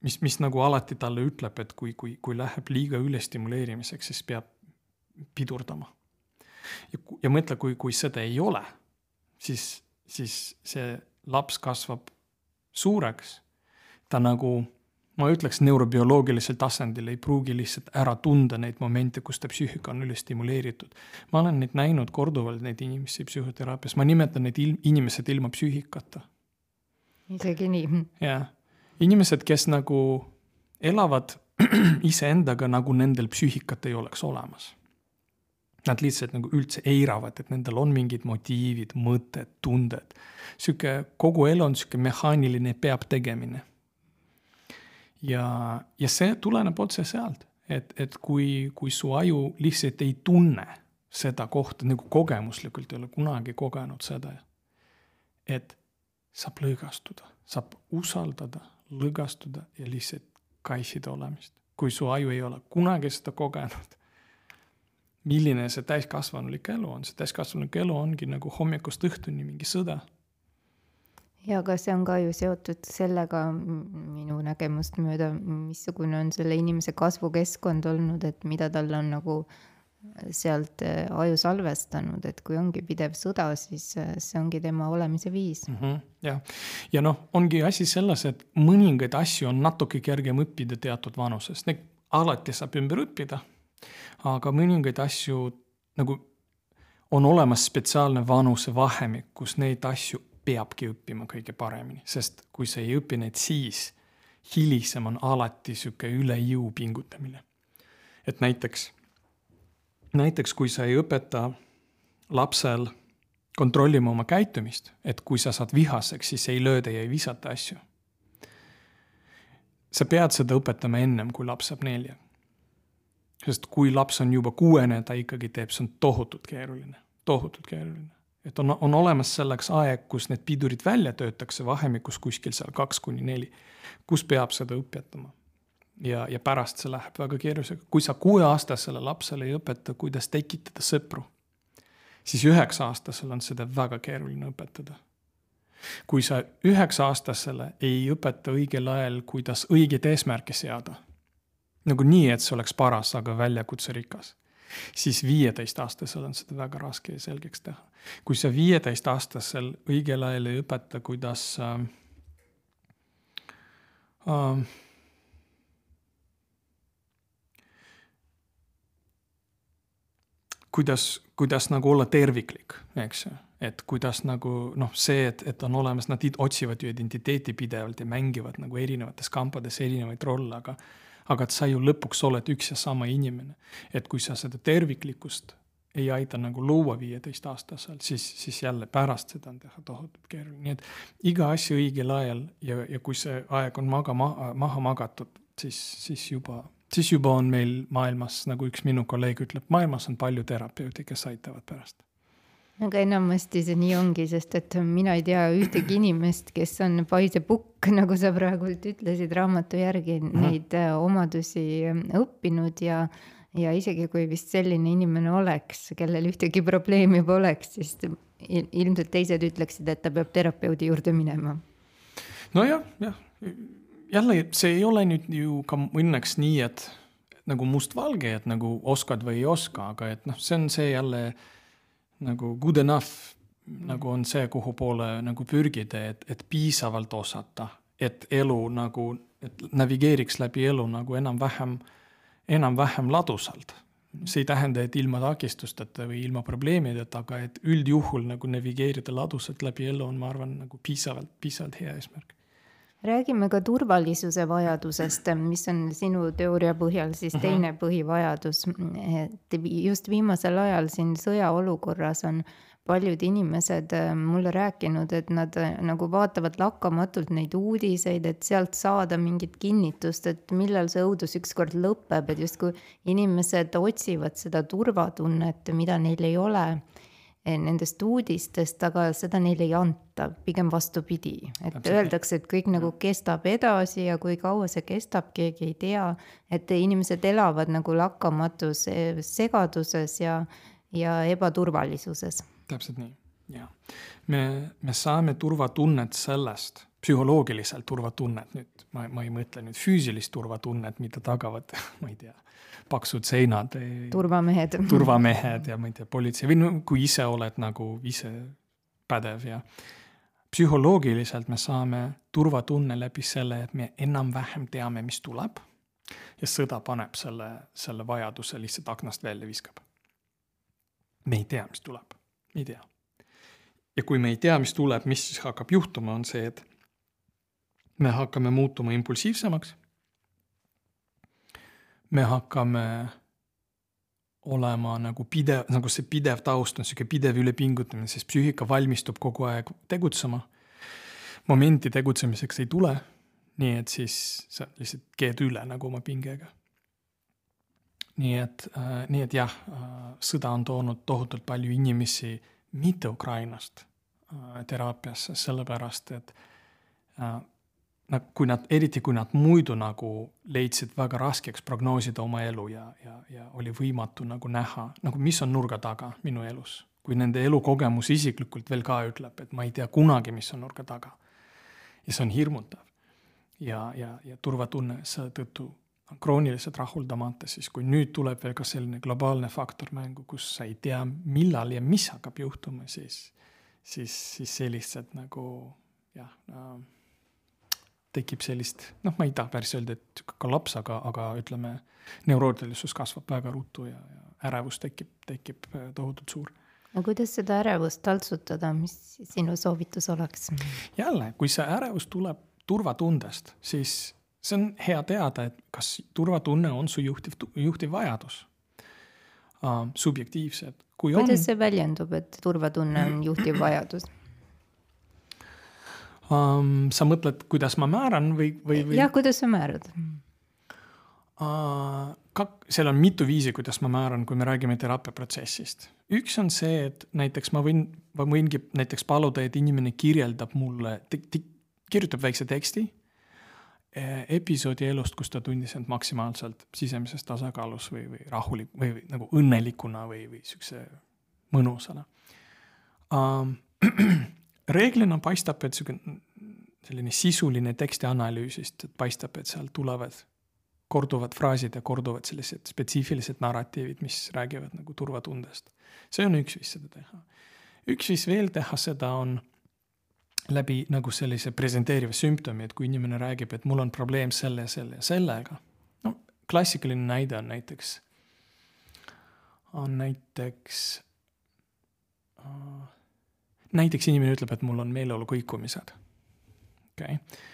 mis, mis nagu alati talle ütleb, et kui, kui, kui läheb liiga ülestimuleerimiseks, siis peab pidurdama ja, ja mõtle, kui, kui seda ei ole, siis, siis see laps kasvab suureks. ta nagu, ma ütleks neurobioloogilisel tasandil ei pruugi lihtsalt ära tunda neid momente, kus ta psüühika on ülestimuleeritud. ma olen neid näinud korduvalt, neid inimesi psühhoteraapias, ma nimetan neid il-, inimesed ilma psüühikata. isegi nii? jah, inimesed, kes nagu elavad iseendaga, nagu nendel psüühikat ei oleks olemas Nad lihtsalt nagu üldse eiravad, et nendel on mingid motiivid, mõtted, tunded. sihuke, kogu elu on sihuke mehaaniline peab tegemine. ja, ja see tuleneb otse sealt, et, et kui, kui su aju lihtsalt ei tunne seda kohta nagu kogemuslikult ei ole kunagi kogenud seda, et saab lõõgastuda, saab usaldada, lõõgastuda ja lihtsalt kaitsida olemist. kui su aju ei ole kunagi seda kogenud, milline see täiskasvanulik elu on, see täiskasvanulik elu ongi nagu hommikust õhtuni mingi sõda. ja aga see on ka ju seotud sellega minu nägemust mööda, missugune on selle inimese kasvukeskkond olnud, et mida tal on nagu sealt äh, aju salvestanud, et kui ongi pidev sõda, siis äh, see ongi tema olemise viis mm. -hmm, jah, ja noh, ongi asi selles, et mõningaid asju on natuke kergem õppida teatud vanuses, alati saab ümber õppida. Aga mõningaid asju nagu on olemas spetsiaalne vanusevahemik, kus neid asju peabki õppima kõige paremini, sest kui sa ei õpi neid siis, hilisem on alati sihuke üle jõu pingutamine. et näiteks näiteks kui sa ei õpeta lapsel kontrollima oma käitumist, et kui sa saad vihaseks, siis ei lööda ja ei visata asju. sa pead seda õpetama ennem, kui laps saab nelja. Sest kui laps on juba kuuene, ta ikkagi teeb, see on tohutult keeruline, tohutult keeruline. et on, on olemas selleks aeg, kus need pidurid välja töötakse vahemikus kuskil seal kaks kuni neli, kus peab seda õpetama ja, ja pärast see läheb väga keeruliseks. kui sa kuueaastasele lapsele ei õpeta, kuidas tekitada sõpru, siis üheksa-aastasel on seda väga keeruline õpetada. kui sa üheksa-aastasele ei õpeta õigel ajal, kuidas õigeid eesmärke seada, nagu nii, et see oleks paras, aga väljakutserikas, siis viieteistaastasel on seda väga raske selgeks teha. kui sa viieteistaastasel õigel ajal ei õpeta, kuidas äh, äh, kuidas, kuidas nagu olla terviklik, eks ju. et kuidas nagu noh, see, et, et on olemas, nad otsivad ju identiteeti pidevalt ja mängivad nagu erinevates kampades erinevaid rolle, aga aga et sa ju lõpuks oled üks ja sama inimene. et kui sa seda terviklikkust ei aita nagu luua viieteistaastaselt, siis, siis jälle pärast seda on teha tohutult keeruline, nii et iga asi õigel ajal ja, ja kui see aeg on maga, maha, maha magatud, siis, siis juba siis juba on meil maailmas, nagu üks minu kolleeg ütleb, maailmas on palju terapeute, kes aitavad pärast aga enamasti see nii ongi, sest et mina ei tea ühtegi inimest, kes on the book, nagu sa praegult ütlesid, raamatu järgi mm -hmm. neid äh, omadusi äh, õppinud ja ja isegi kui vist selline inimene oleks, kellel ühtegi probleemi poleks, siis ilmselt teised ütleksid, et ta peab terapeudi juurde minema. nojah, jah, jah jälle see ei ole nüüd ju ka õnneks nii, et nagu mustvalge, et nagu oskad või ei oska, aga et noh, see on see jälle nagu good enough nagu on see, kuhu poole nagu pürgida, et, et piisavalt osata, et elu nagu, et navigeeriks läbi elu nagu enam-vähem, enam-vähem ladusalt. see ei tähenda, et ilma takistusteta või ilma probleemideta, aga et üldjuhul nagu navigeerida ladusalt läbi elu on, ma arvan, nagu piisavalt, piisavalt hea eesmärk räägime ka turvalisuse vajadusest, mis on sinu teooria põhjal siis mhm. teine põhivajadus. et just viimasel ajal siin sõjaolukorras on paljud inimesed äh, mulle rääkinud, et nad äh, nagu vaatavad lakkamatult neid uudiseid, et sealt saada mingit kinnitust, et millal see õudus ükskord lõpeb, et justkui inimesed otsivad seda turvatunnet, mida neil ei ole Eh, nendest uudistest, aga seda neile ei anta, pigem vastupidi, et Täpselt. öeldakse, et kõik nagu kestab edasi ja kui kaua see kestab, keegi ei tea. et inimesed elavad nagu lakkamatus eh, segaduses ja, ja ebaturvalisuses. täpselt nii, ja me, me saame turvatunnet sellest psühholoogiliselt turvatunnet nüüd, ma, ma ei mõtle nüüd füüsilist turvatunnet, mida tagavad, ma ei tea, paksud seinad. turvamehed. turvamehed ja ma ei tea, politsei või no kui ise oled nagu ise pädev ja psühholoogiliselt me saame turvatunne läbi selle, et me enam-vähem teame, mis tuleb. ja sõda paneb selle, selle vajaduse lihtsalt aknast välja viskab. me ei tea, mis tuleb, ei tea. ja kui me ei tea, mis tuleb, mis siis hakkab juhtuma, on see, et me hakkame muutuma impulsiivsemaks. me hakkame olema nagu pidev, nagu see pidev taust on sihuke pidev ülepingutamine, sest psüühika valmistub kogu aeg tegutsema. momenti tegutsemiseks ei tule. nii et siis sa lihtsalt keed üle nagu oma pingega. nii et äh,, nii et jah äh,, sõda on toonud tohutult palju inimesi mitte Ukrainast äh, teraapiasse, sellepärast et äh, kui nad, eriti kui nad muidu nagu leidsid väga raskeks prognoosida oma elu ja, ja, ja oli võimatu nagu näha, nagu mis on nurga taga minu elus. kui nende elukogemus isiklikult veel ka ütleb, et ma ei tea kunagi, mis on nurga taga. ja see on hirmutav. ja, ja, ja turvatunne seetõttu on krooniliselt rahuldamata, siis kui nüüd tuleb veel ka selline globaalne faktor mängu, kus sa ei tea, millal ja mis hakkab juhtuma, siis, siis, siis see lihtsalt nagu jah äh, tekib sellist, noh, ma ei taha päris öelda, et kollaps, aga, aga ütleme, neurootilisus kasvab väga ruttu ja, ja ärevus tekib, tekib äh, tohutult suur. no kuidas seda ärevust taltsutada, mis sinu soovitus oleks? jälle, kui see ärevus tuleb turvatundest, siis see on hea teada, et kas turvatunne on su juhtiv, juhtiv vajadus uh,. subjektiivsed. kuidas on... see väljendub, et turvatunne on juhtiv vajadus? Um,. sa mõtled, kuidas ma määran või, või, või...? jah, kuidas sa määrad uh,? Kak-, seal on mitu viisi, kuidas ma määran, kui me räägime teraapiaprotsessist. üks on see, et näiteks ma võin, ma võingi näiteks paluda, et inimene kirjeldab mulle, kirjutab väikse teksti eh, episoodi elust, kus ta tundis end maksimaalselt sisemises tasakaalus või, või rahulik või, või nagu õnnelikuna või, või siukse mõnusana um, reeglina paistab, et sihuke selline sisuline tekstianalüüsist, et paistab, et sealt tulevad korduvad fraasid ja korduvad sellised spetsiifilised narratiivid, mis räägivad nagu turvatundest. see on üks viis seda teha. üks viis veel teha seda on läbi nagu sellise presenteeriva sümptomi, et kui inimene räägib, et mul on probleem selle, selle ja sellega. no klassikaline näide on näiteks, on näiteks uh, näiteks inimene ütleb, et mul on meeleolu kõikumised. okei okay.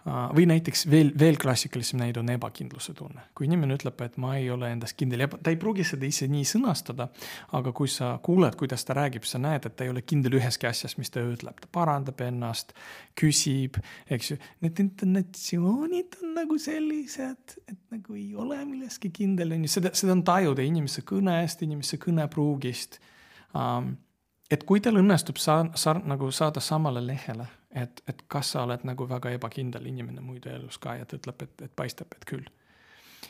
Uh, või näiteks veel, veel klassikalisem näide on ebakindluse tunne. kui inimene ütleb, et ma ei ole endas kindel ta ei pruugi seda ise nii sõnastada, aga kui sa kuuled, kuidas ta räägib, sa näed, et ta ei ole kindel üheski asjas, mis ta ütleb, ta parandab ennast, küsib, eks ju. Need intonatsioonid on nagu sellised, et nagu ei ole milleski kindel, on ju, seda, seda on tajuda inimese kõnest, inimese kõnepruugist um, et kui teil õnnestub saa-, sar-, nagu saada samale lehele, et, et kas sa oled nagu väga ebakindel inimene muidu elus ka ja ta ütleb, et, et paistab, et küll.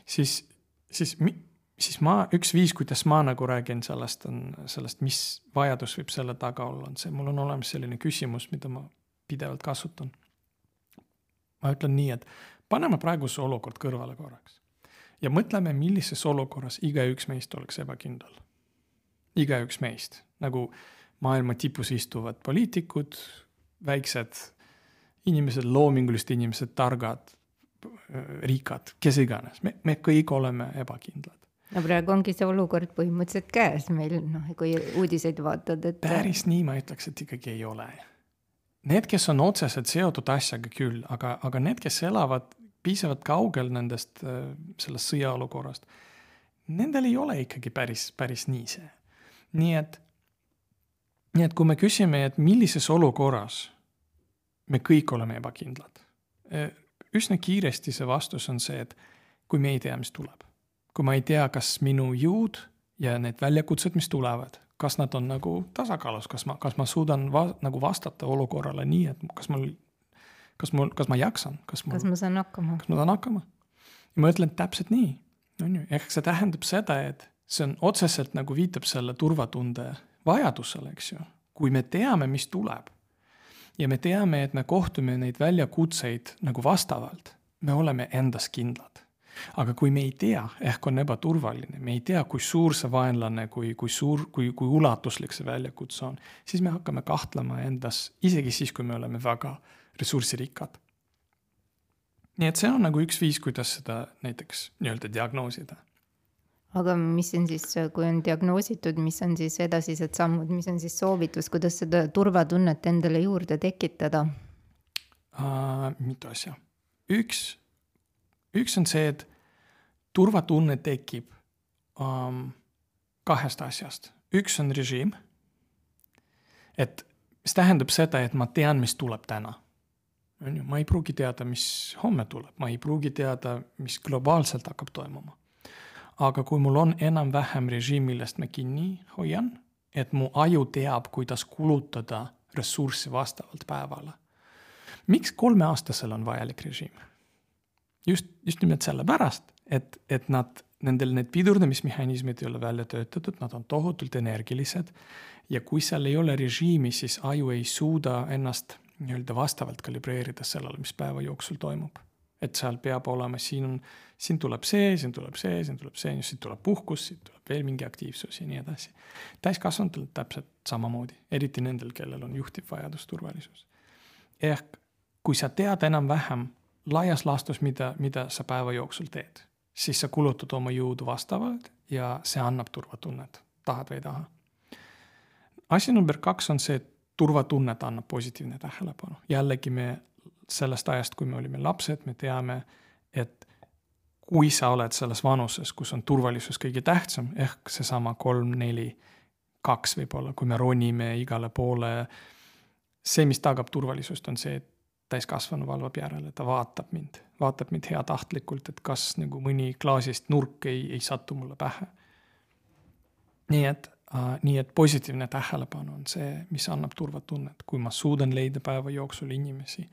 siis, siis mi-, siis ma, üks viis, kuidas ma nagu räägin sellest, on sellest, mis vajadus võib selle taga olla, on see, mul on olemas selline küsimus, mida ma pidevalt kasutan. ma ütlen nii, et paneme praeguse olukord kõrvale korraks ja mõtleme, millises olukorras igaüks meist oleks ebakindel. igaüks meist, nagu maailma tipus istuvad poliitikud, väiksed inimesed, loomingulised inimesed, targad, rikkad, kes iganes, me, me kõik oleme ebakindlad. no praegu ongi see olukord põhimõtteliselt käes meil, noh, kui uudiseid vaatad, et. päris nii ma ütleks, et ikkagi ei ole. Need, kes on otseselt seotud asjaga küll, aga, aga need, kes elavad piisavalt kaugel nendest, sellest sõjaolukorrast, nendel ei ole ikkagi päris, päris nii see. nii et nii et kui me küsime, et millises olukorras me kõik oleme ebakindlad, eh, üsna kiiresti see vastus on see, et kui me ei tea, mis tuleb. kui ma ei tea, kas minu jõud ja need väljakutsed, mis tulevad, kas nad on nagu tasakaalus, kas ma, kas ma suudan va-, nagu vastata olukorrale nii, et kas mul, kas mul, kas ma jaksan, kas mul, kas ma saan hakkama? kas ma saan hakkama? ja ma ütlen täpselt nii, on ju, ehk see tähendab seda, et see on otseselt nagu viitab selle turvatunde vajadusele, eks ju. kui me teame, mis tuleb ja me teame, et me kohtume neid väljakutseid nagu vastavalt, me oleme endas kindlad. aga kui me ei tea, ehk on ebaturvaline, me ei tea, kui suur see vaenlane, kui, kui suur, kui, kui ulatuslik see väljakutse on, siis me hakkame kahtlema endas, isegi siis, kui me oleme väga ressursirikkad. nii et see on nagu üks viis, kuidas seda näiteks nii-öelda diagnoosida aga mis on siis, kui on diagnoositud, mis on siis edasised sammud, mis on siis soovitus, kuidas seda turvatunnet endale juurde tekitada uh,? mitu asja. üks, üks on see, et turvatunne tekib um, kahest asjast. üks on režiim. et mis tähendab seda, et ma tean, mis tuleb täna. on ju, ma ei pruugi teada, mis homme tuleb, ma ei pruugi teada, mis globaalselt hakkab toimuma. Aga kui mul on enam-vähem režiim, millest ma kinni hoian, et mu aju teab, kuidas kulutada ressurssi vastavalt päevale. miks kolmeaastasel on vajalik režiim? just, just nimelt sellepärast, et, et nad, nendel need pidurdamismehhanismid ei ole välja töötatud, nad on tohutult energilised. ja kui seal ei ole režiimi, siis aju ei suuda ennast nii-öelda vastavalt kalibreerida sellele, mis päeva jooksul toimub. Et seal peab olema, siin on, siin tuleb see, siin tuleb see, siin tuleb see, siit tuleb puhkus, siit tuleb veel mingi aktiivsus ja nii edasi. täiskasvanutel täpselt samamoodi, eriti nendel, kellel on juhtiv vajadus turvalisus. ehk kui sa tead enam-vähem laias laastus, mida, mida sa päeva jooksul teed, siis sa kulutad oma jõudu vastavalt ja see annab turvatunnet, tahad või ei taha. asi number kaks on see, et turvatunnet annab positiivne tähelepanu, jällegi me sellest ajast, kui me olime lapsed, me teame, et kui sa oled selles vanuses, kus on turvalisus kõige tähtsam, ehk seesama kolm, neli, kaks võib-olla, kui me ronime igale poole. see, mis tagab turvalisust, on see, et täiskasvanu valvab järele, ta vaatab mind, vaatab mind heatahtlikult, et kas nagu mõni klaasist nurk ei, ei satu mulle pähe. nii et äh,, nii et positiivne tähelepanu on see, mis annab turvatunnet, kui ma suudan leida päeva jooksul inimesi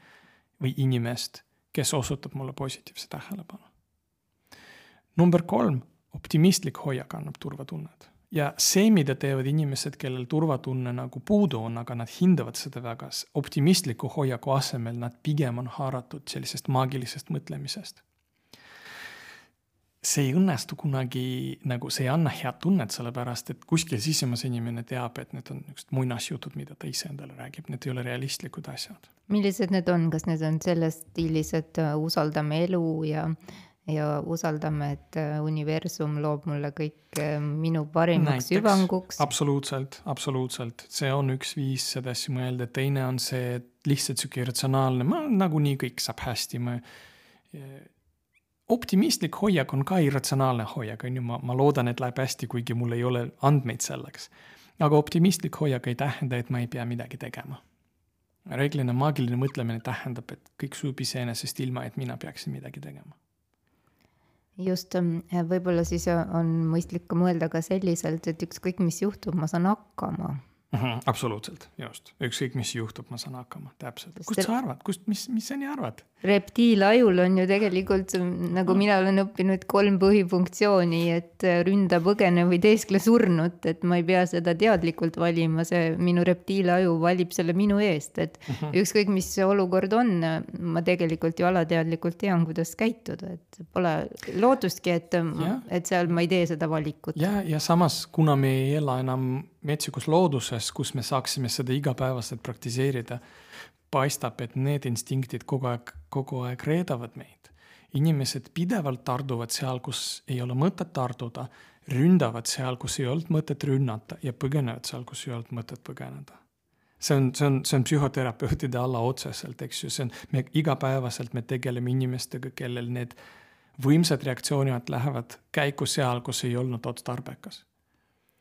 või inimest, kes osutab mulle positiivse tähelepanu. number kolm, optimistlik hoiak annab turvatunnet ja see, mida teevad inimesed, kellel turvatunne nagu puudu on, aga nad hindavad seda väga, optimistliku hoiaku asemel nad pigem on haaratud sellisest maagilisest mõtlemisest. See ei õnnestu kunagi, nagu see ei anna head tunnet, sellepärast et kuskil sisemas inimene teab, et need on niisugused muinasjutud, mida ta ise endale räägib, need ei ole realistlikud asjad. millised need on, kas need on selles stiilis, et äh, usaldame elu ja ja usaldame, et äh, universum loob mulle kõik äh, minu parimaks Näiteks, hüvanguks. absoluutselt, absoluutselt, see on üks viis seda asja mõelda, teine on see, et lihtsalt sihuke irratsionaalne, ma nagunii kõik saab hästi, ma. Optimistlik hoiak on ka irratsionaalne hoiak, on ju, ma, ma loodan, et läheb hästi, kuigi mul ei ole andmeid selleks. aga optimistlik hoiak ei tähenda, et ma ei pea midagi tegema. reeglina maagiline mõtlemine tähendab, et kõik sujub iseenesest ilma, et mina peaksin midagi tegema just, ähm, võib-olla siis on mõistlik mõelda ka selliselt, et ükskõik, mis juhtub, ma saan hakkama mm. -hmm, absoluutselt, just, ükskõik, mis juhtub, ma saan hakkama, täpselt. kust sa arvad, kust, mis, mis sa nii arvad? reptiilajul on ju tegelikult, nagu mina olen õppinud, kolm põhifunktsiooni, et ründa, põgene või teeskle surnut, et ma ei pea seda teadlikult valima, see minu reptiilaju valib selle minu eest, et mhm. -huh. ükskõik, mis olukord on, ma tegelikult ju alateadlikult tean, kuidas käituda, et pole lootustki, et, et seal ma ei tee seda valikut. ja, ja samas, kuna me ei ela enam metsikus looduses, kus me saaksime seda igapäevaselt praktiseerida paistab, et need instinktid kogu aeg, kogu aeg reedavad meid. inimesed pidevalt tarduvad seal, kus ei ole mõtet tarduda, ründavad seal, kus ei olnud mõtet rünnata ja põgenevad seal, kus ei olnud mõtet põgeneda. see on, see on, see on psühhoterapeutide alla otseselt, eks ju, see on, me igapäevaselt me tegeleme inimestega, kellel need võimsad reaktsioonid lähevad käiku seal, kus ei olnud otstarbekas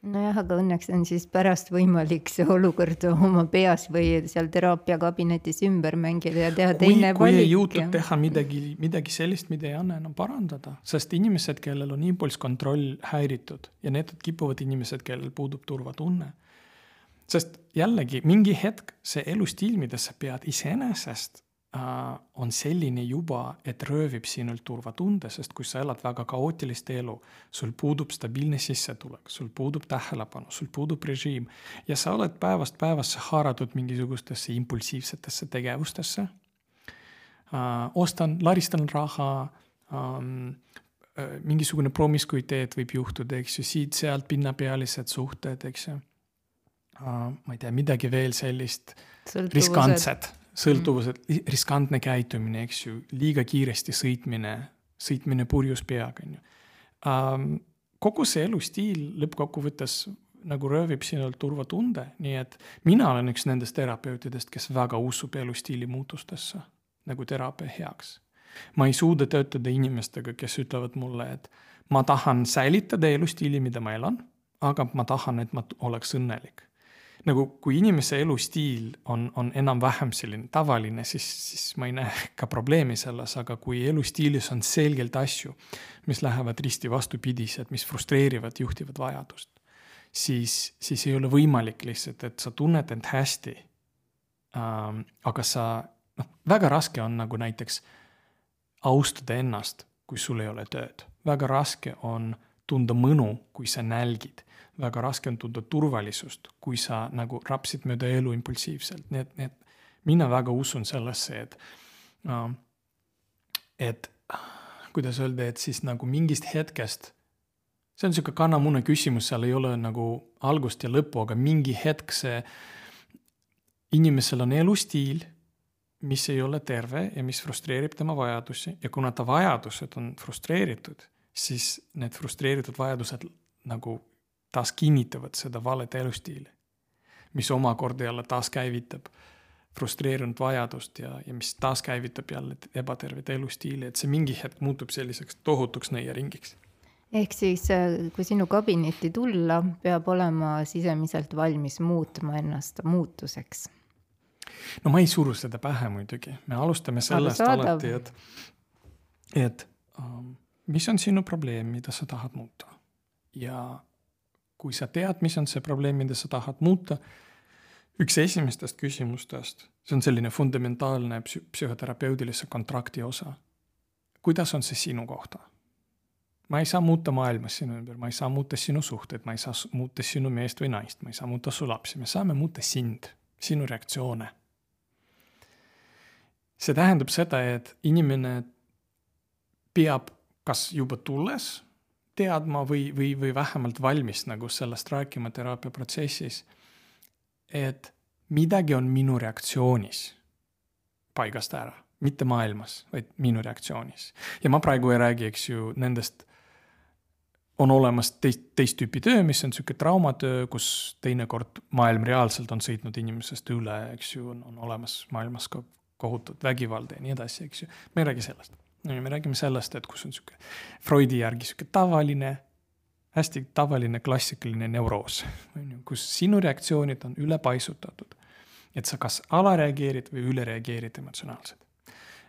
nojah, aga õnneks on siis pärast võimalik see olukord oma peas või seal teraapiakabinetis ümber mängida ja teha kui, teine kui valik. ei jõutud teha midagi, midagi sellist, mida ei anna enam parandada, sest inimesed, kellel on impulsskontroll häiritud ja need kipuvad inimesed, kellel puudub turvatunne. sest jällegi mingi hetk see elustiil, mida sa pead iseenesest on selline juba, et röövib sinult turvatunde, sest kui sa elad väga kaootilist elu, sul puudub stabiilne sissetulek, sul puudub tähelepanu, sul puudub režiim ja sa oled päevast päevasse haaratud mingisugustesse impulsiivsetesse tegevustesse. Äh,. ostan, laristan raha ähm,, äh, mingisugune promiskuiteet võib juhtuda, eks ju, siit-sealt pinnapealised suhted, eks ju. Ma ei tea, midagi veel sellist riskantset sõltuvused, riskantne käitumine, eks ju, liiga kiiresti sõitmine, sõitmine purjus peaga, on ju. kogu see elustiil lõppkokkuvõttes nagu röövib sinult turvatunde, nii et mina olen üks nendest terapeutidest, kes väga usub elustiili muutustesse nagu teraapia heaks. ma ei suuda töötada inimestega, kes ütlevad mulle, et ma tahan säilitada elustiili, mida ma elan, aga ma tahan, et ma oleks õnnelik. Nagu kui inimese elustiil on, on enam-vähem selline tavaline, siis, siis ma ei näe ka probleemi selles, aga kui elustiilis on selgelt asju, mis lähevad risti vastupidised, mis frustreerivad juhtivat vajadust, siis, siis ei ole võimalik lihtsalt, et sa tunned end hästi ähm,. aga sa, noh, väga raske on nagu näiteks austada ennast, kui sul ei ole tööd. väga raske on tunda mõnu, kui sa nälgid. Väga raske on tunda turvalisust, kui sa nagu rapsid mööda elu impulsiivselt, nii et, nii et mina väga usun sellesse, et uh,, et kuidas öelda, et siis nagu mingist hetkest, see on sihuke kanamune küsimus, seal ei ole nagu algust ja lõppu, aga mingi hetk see inimesel on elustiil, mis ei ole terve ja mis frustreerib tema vajadusi. Ja kuna ta vajadused on frustreeritud siis need frustreeritud vajadused nagu taas kinnitavad seda valet elustiili. mis omakorda jälle taaskäivitab frustreerunud vajadust ja, ja mis taaskäivitab jälle ebatervet elustiili, et see mingi hetk muutub selliseks tohutuks nõiaringiks. ehk siis, äh, kui sinu kabinetti tulla, peab olema sisemiselt valmis muutma ennast muutuseks. no ma ei suru seda pähe muidugi, me alustame sellest alati, et, et um, mis on sinu probleem, mida sa tahad muuta. ja kui sa tead, mis on see probleem, mida sa tahad muuta, üks esimestest küsimustest, see on selline fundamentaalne psü-, psühhoterapeutilise kontrakti osa. kuidas on see sinu kohta? ma ei saa muuta maailmas sinu ümber, ma ei saa muuta sinu suhteid, ma ei saa muuta sinu meest või naist, ma ei saa muuta su lapsi, me saame muuta sind, sinu reaktsioone. see tähendab seda, et inimene peab kas juba tulles teadma või, või, või vähemalt valmis nagu sellest rääkima teraapiaprotsessis. et midagi on minu reaktsioonis paigast ära, mitte maailmas, vaid minu reaktsioonis. ja ma praegu ei räägi, eks ju, nendest on olemas teist, teist tüüpi töö, mis on sihuke traumatöö, kus teinekord maailm reaalselt on sõitnud inimesest üle, eks ju, on olemas maailmas ka kohutut vägivalda ja nii edasi, eks ju. me ei räägi sellest no me räägime sellest, et kus on sihuke Freudi järgi sihuke tavaline, hästi tavaline klassikaline neuroos, on ju, kus sinu reaktsioonid on ülepaisutatud. et sa kas alareageerid või ülereageerid emotsionaalselt.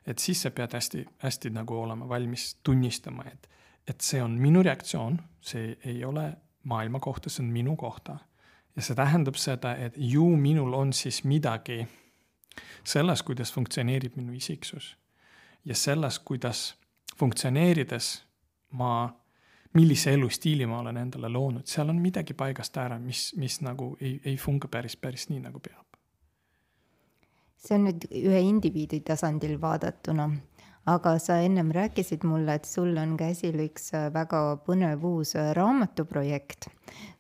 et siis sa pead hästi, hästi nagu olema valmis tunnistama, et, et see on minu reaktsioon, see ei ole maailma kohta, see on minu kohta. ja see tähendab seda, et ju minul on siis midagi selles, kuidas funktsioneerib minu isiksus ja selles, kuidas funktsioneerides ma, millise elustiili ma olen endale loonud, seal on midagi paigast ära, mis, mis nagu ei, ei funka päris, päris nii, nagu peab. see on nüüd ühe indiviidi tasandil vaadatuna, aga sa ennem rääkisid mulle, et sul on käsil üks väga põnev uus raamatuprojekt,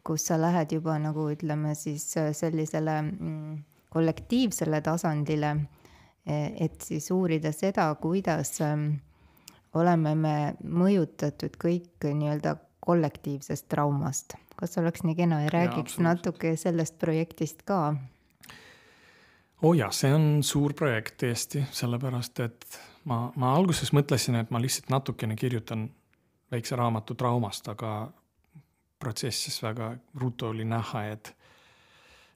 kus sa lähed juba nagu ütleme siis sellisele mm, kollektiivsele tasandile et siis uurida seda, kuidas ähm, oleme me mõjutatud kõik nii-öelda kollektiivsest traumast. kas oleks nii kena ja räägiks ja, natuke sellest projektist ka? oo oh jaa, see on suur projekt tõesti, sellepärast et ma, ma alguses mõtlesin, et ma lihtsalt natukene kirjutan väikse raamatu traumast, aga protsessis väga ruttu oli näha, et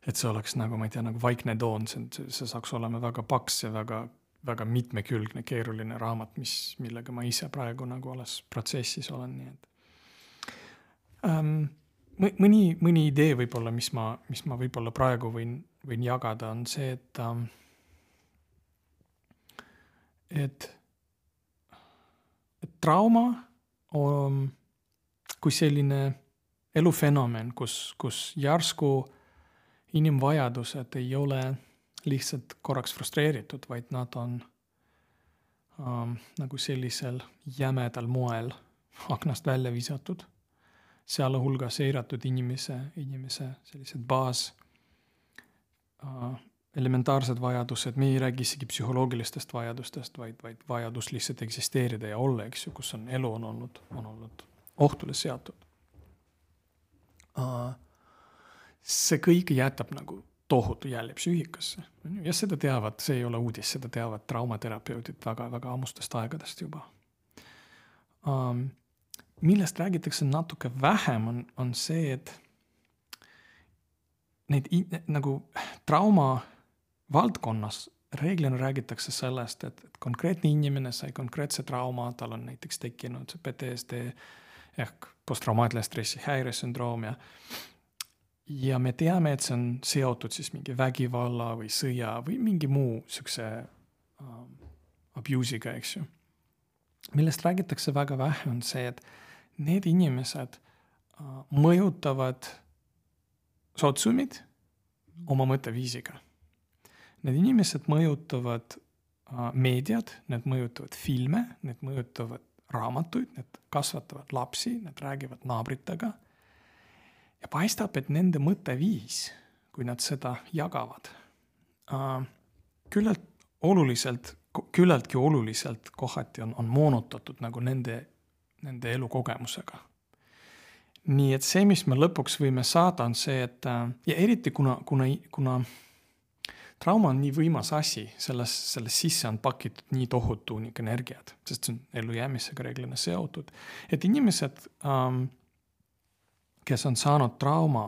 et see oleks nagu, ma ei tea, nagu Vaikne toon, see, see saaks olema väga paks ja väga, väga mitmekülgne, keeruline raamat, mis, millega ma ise praegu nagu alles protsessis olen, nii et ähm,. mõni, mõni idee võib-olla, mis ma, mis ma võib-olla praegu võin, võin jagada, on see, et ähm,, et, et trauma on kui selline elufenomen, kus, kus järsku inimvajadused ei ole lihtsalt korraks frustreeritud, vaid nad on ähm, nagu sellisel jämedal moel aknast välja visatud. sealhulgas eiratud inimese, inimese sellised baas äh,, elementaarsed vajadused, me ei räägi isegi psühholoogilistest vajadustest, vaid, vaid vajadus lihtsalt eksisteerida ja olla, eks ju, kus on elu on olnud, on olnud ohtule seatud äh, see kõik jätab nagu tohutu jälje psüühikasse. ja seda teavad, see ei ole uudis, seda teavad traumaterapeudid väga-väga ammustest aegadest juba um,. millest räägitakse natuke vähem, on, on see, et neid nagu trauma valdkonnas reeglina räägitakse sellest, et, et konkreetne inimene sai konkreetse trauma, tal on näiteks tekkinud PTSD ehk posttraumaatilise stressihäiresündroom ja ja me teame, et see on seotud siis mingi vägivalla või sõja või mingi muu siukse um, abuse'iga, eks ju. millest räägitakse väga vähe, on see, et need inimesed uh, mõjutavad sotsiumid oma mõtteviisiga. Need inimesed mõjutavad uh, meediat, need mõjutavad filme, need mõjutavad raamatuid, need kasvatavad lapsi, need räägivad naabritega ja paistab, et nende mõtteviis, kui nad seda jagavad, küllalt oluliselt, küllaltki oluliselt kohati on, on moonutatud nagu nende, nende elukogemusega. nii et see, mis me lõpuks võime saada, on see, et ja eriti kuna, kuna, kuna trauma on nii võimas asi, selles, selles sisse on pakitud nii tohutu hunnik energiat, sest see on ellujäämisega reeglina seotud, et inimesed ähm, kes on saanud trauma,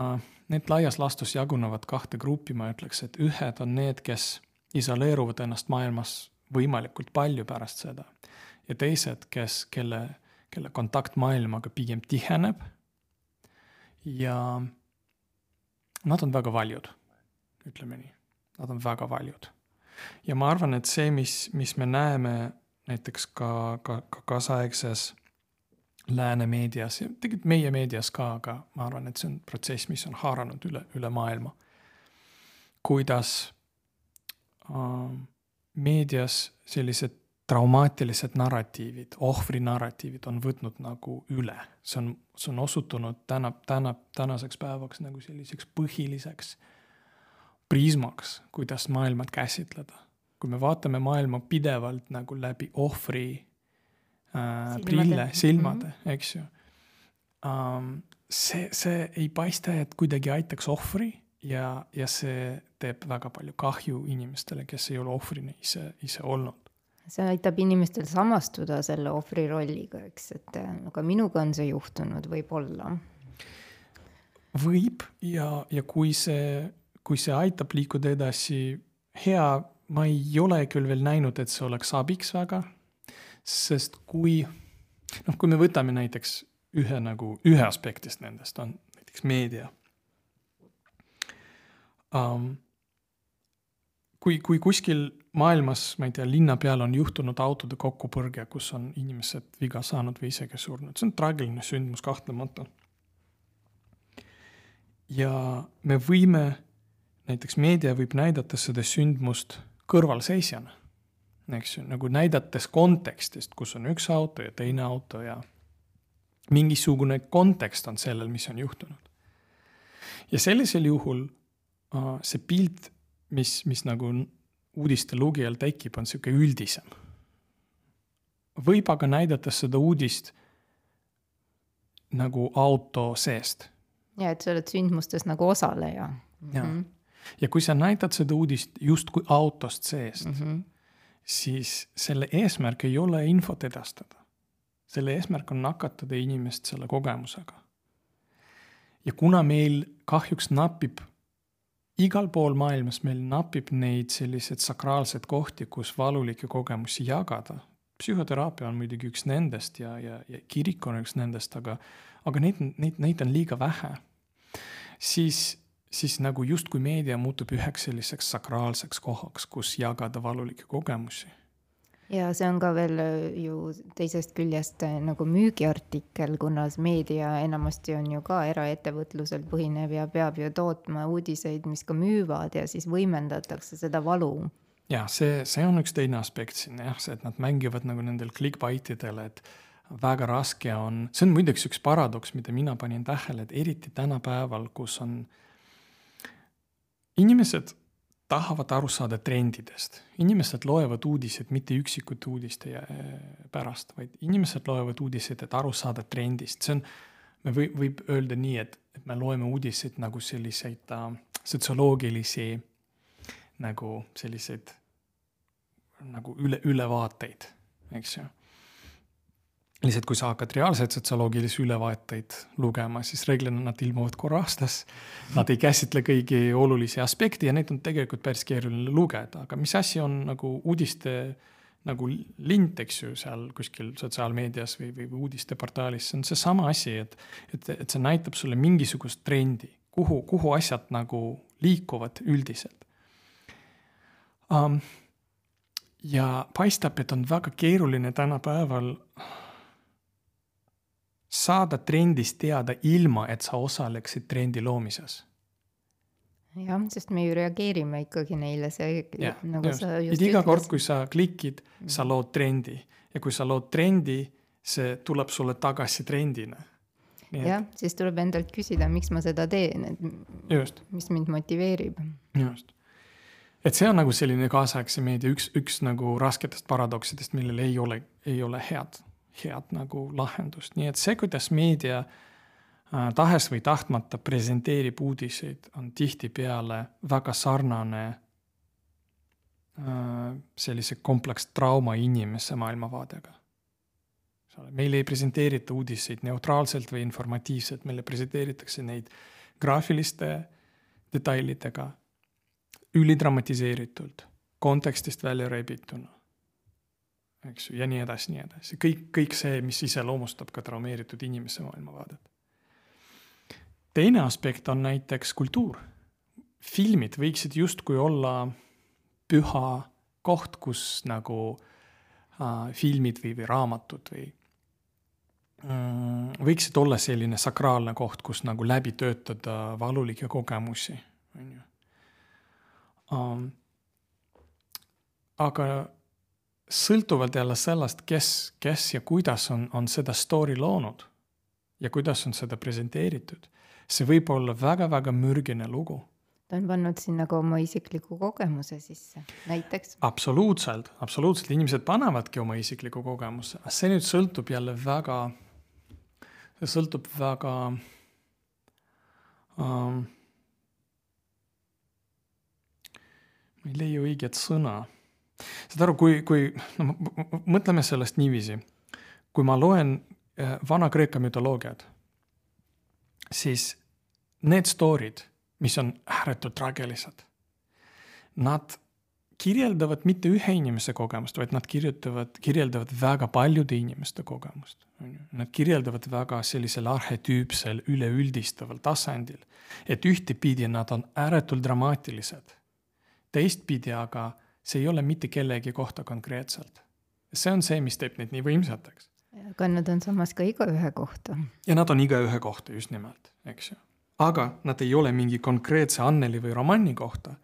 äh, need laias laastus jagunevad kahte gruppi, ma ütleks, et ühed on need, kes isoleeruvad ennast maailmas võimalikult palju pärast seda ja teised, kes, kelle, kelle kontakt maailmaga pigem tiheneb. ja nad on väga valjud, ütleme nii, nad on väga valjud. ja ma arvan, et see, mis, mis me näeme näiteks ka, ka, ka kaasaegses lääne meedias ja tegelikult meie meedias ka, aga ma arvan, et see on protsess, mis on haaranud üle, üle maailma. kuidas äh, meedias sellised traumaatilised narratiivid, ohvri narratiivid on võtnud nagu üle, see on, see on osutunud täna, täna, tänaseks päevaks nagu selliseks põhiliseks prismaks, kuidas maailma käsitleda. kui me vaatame maailma pidevalt nagu läbi ohvri äh, prille, silmade mm, -hmm. eks ju um,. see, see ei paista, et kuidagi aitaks ohvri ja, ja see teeb väga palju kahju inimestele, kes ei ole ohvrina ise, ise olnud see aitab inimestel samastuda selle ohvri rolliga, eks, et aga minuga on see juhtunud, võib-olla. võib ja, ja kui see, kui see aitab liikuda edasi, hea, ma ei ole küll veel näinud, et see oleks abiks väga sest kui noh, kui me võtame näiteks ühe nagu, ühe aspektist nendest on näiteks meedia um,. kui, kui kuskil maailmas, ma ei tea, linna peal on juhtunud autode kokkupõrge, kus on inimesed viga saanud või isegi surnud, see on traagiline sündmus kahtlemata. ja me võime, näiteks meedia võib näidata seda sündmust kõrvalseisjana eks ju, nagu näidates kontekstist, kus on üks auto ja teine auto ja mingisugune kontekst on sellel, mis on juhtunud. ja sellisel juhul uh, see pilt, mis, mis nagu uudiste lugejal tekib, on sihuke üldisem. võib aga näidata seda uudist nagu auto seest. ja et sa oled sündmustes nagu osaleja. ja mm, -hmm. ja kui sa näitad seda uudist justkui autost seest mm, -hmm siis selle eesmärk ei ole infot edastada. selle eesmärk on nakatada inimest selle kogemusega. ja kuna meil kahjuks napib, igal pool maailmas meil napib neid selliseid sakraalseid kohti, kus valulikke kogemusi jagada, psühhoteraapia on muidugi üks nendest ja, ja, ja kirik on üks nendest, aga, aga neid, neid, neid on liiga vähe. siis siis nagu justkui meedia muutub üheks selliseks sakraalseks kohaks, kus jagada valulikke kogemusi. ja see on ka veel äh, ju teisest küljest äh, nagu müügiartikkel, kuna meedia enamasti on ju ka eraettevõtlusel põhinev ja peab ju tootma uudiseid, mis ka müüvad ja siis võimendatakse seda valu ja see, see on üks teine aspekt siin jah, see, et nad mängivad nagu nendel clickbaitidel, et väga raske on, see on muideks üks paradoks, mida mina panin tähele, et eriti tänapäeval, kus on äh, inimesed tahavad aru saada trendidest, inimesed loevad uudiseid mitte üksikute uudiste äh, pärast, vaid inimesed loevad uudiseid, et aru saada trendist, see on, me või, võib öelda nii, et, et me loeme uudiseid nagu selliseid äh, sotsioloogilisi nagu selliseid nagu üle, ülevaateid, eks ju. Lihtsalt kui sa hakkad reaalseid sotsioloogilisi ülevaateid lugema, siis reeglina nad ilmuvad korra aastas. Nad ei käsitle kõigi olulisi aspekte ja neid on tegelikult päris keeruline lugeda, aga mis asi on nagu uudiste nagu lint, eks ju, seal kuskil sotsiaalmeedias või, või uudisteportaalis, see on seesama asi, et, et, et see näitab sulle mingisugust trendi, kuhu, kuhu asjad nagu liikuvad üldiselt um,. ja paistab, et on väga keeruline tänapäeval saada trendist teada, ilma et sa osaleksid trendi loomises. jah, sest me ju reageerime ikkagi neile, see ja, nagu just. sa just et iga kord, kui sa klikid, sa mm. lood trendi ja kui sa lood trendi, see tuleb sulle tagasi trendina. jah, siis tuleb endalt küsida, miks ma seda teen, et mis mind motiveerib. just et see on nagu selline kaasaegse meedia üks, üks nagu rasketest paradoksidest, millel ei ole, ei ole head head nagu lahendust, nii et see, kuidas meedia äh, tahes või tahtmata presenteerib uudiseid, on tihtipeale väga sarnane äh, sellise komplekstrauma inimese maailmavaadega. meile ei presenteerita uudiseid neutraalselt või informatiivselt, meile presenteeritakse neid graafiliste detailidega, ülidramatiseeritult, kontekstist välja rebituna eks ju, ja nii edasi, nii edasi, kõik, kõik see, mis iseloomustab ka traumeeritud inimese maailmavaadet. teine aspekt on näiteks kultuur. filmid võiksid justkui olla püha koht, kus nagu äh, filmid või, või raamatud või mm, võiksid olla selline sakraalne koht, kus nagu läbi töötada valulikke kogemusi, on ju. aga sõltuvalt jälle sellest, kes, kes ja kuidas on, on seda story loonud ja kuidas on seda presenteeritud. see võib olla väga-väga mürgine lugu. ta on pannud sinna ka oma isikliku kogemuse sisse, näiteks. absoluutselt, absoluutselt, inimesed panevadki oma isikliku kogemuse, see nüüd sõltub jälle väga, see sõltub väga um,. ma ei leia õiget sõna saad aru, kui, kui no mõtleme sellest niiviisi, kui ma loen äh, Vana-Kreeka mütoloogiat, siis need story'd, mis on ääretult traagilised, nad kirjeldavad mitte ühe inimese kogemust, vaid nad kirjutavad, kirjeldavad väga paljude inimeste kogemust. Nad kirjeldavad väga sellisel arhetüüpsel, üleüldistaval tasandil, et ühtepidi nad on ääretult dramaatilised, teistpidi aga see ei ole mitte kellegi kohta konkreetselt. see on see, mis teeb neid nii võimsateks. aga nad on samas ka igaühe kohta. ja nad on igaühe kohta, just nimelt, eks ju. aga nad ei ole mingi konkreetse Anneli või romanni kohta,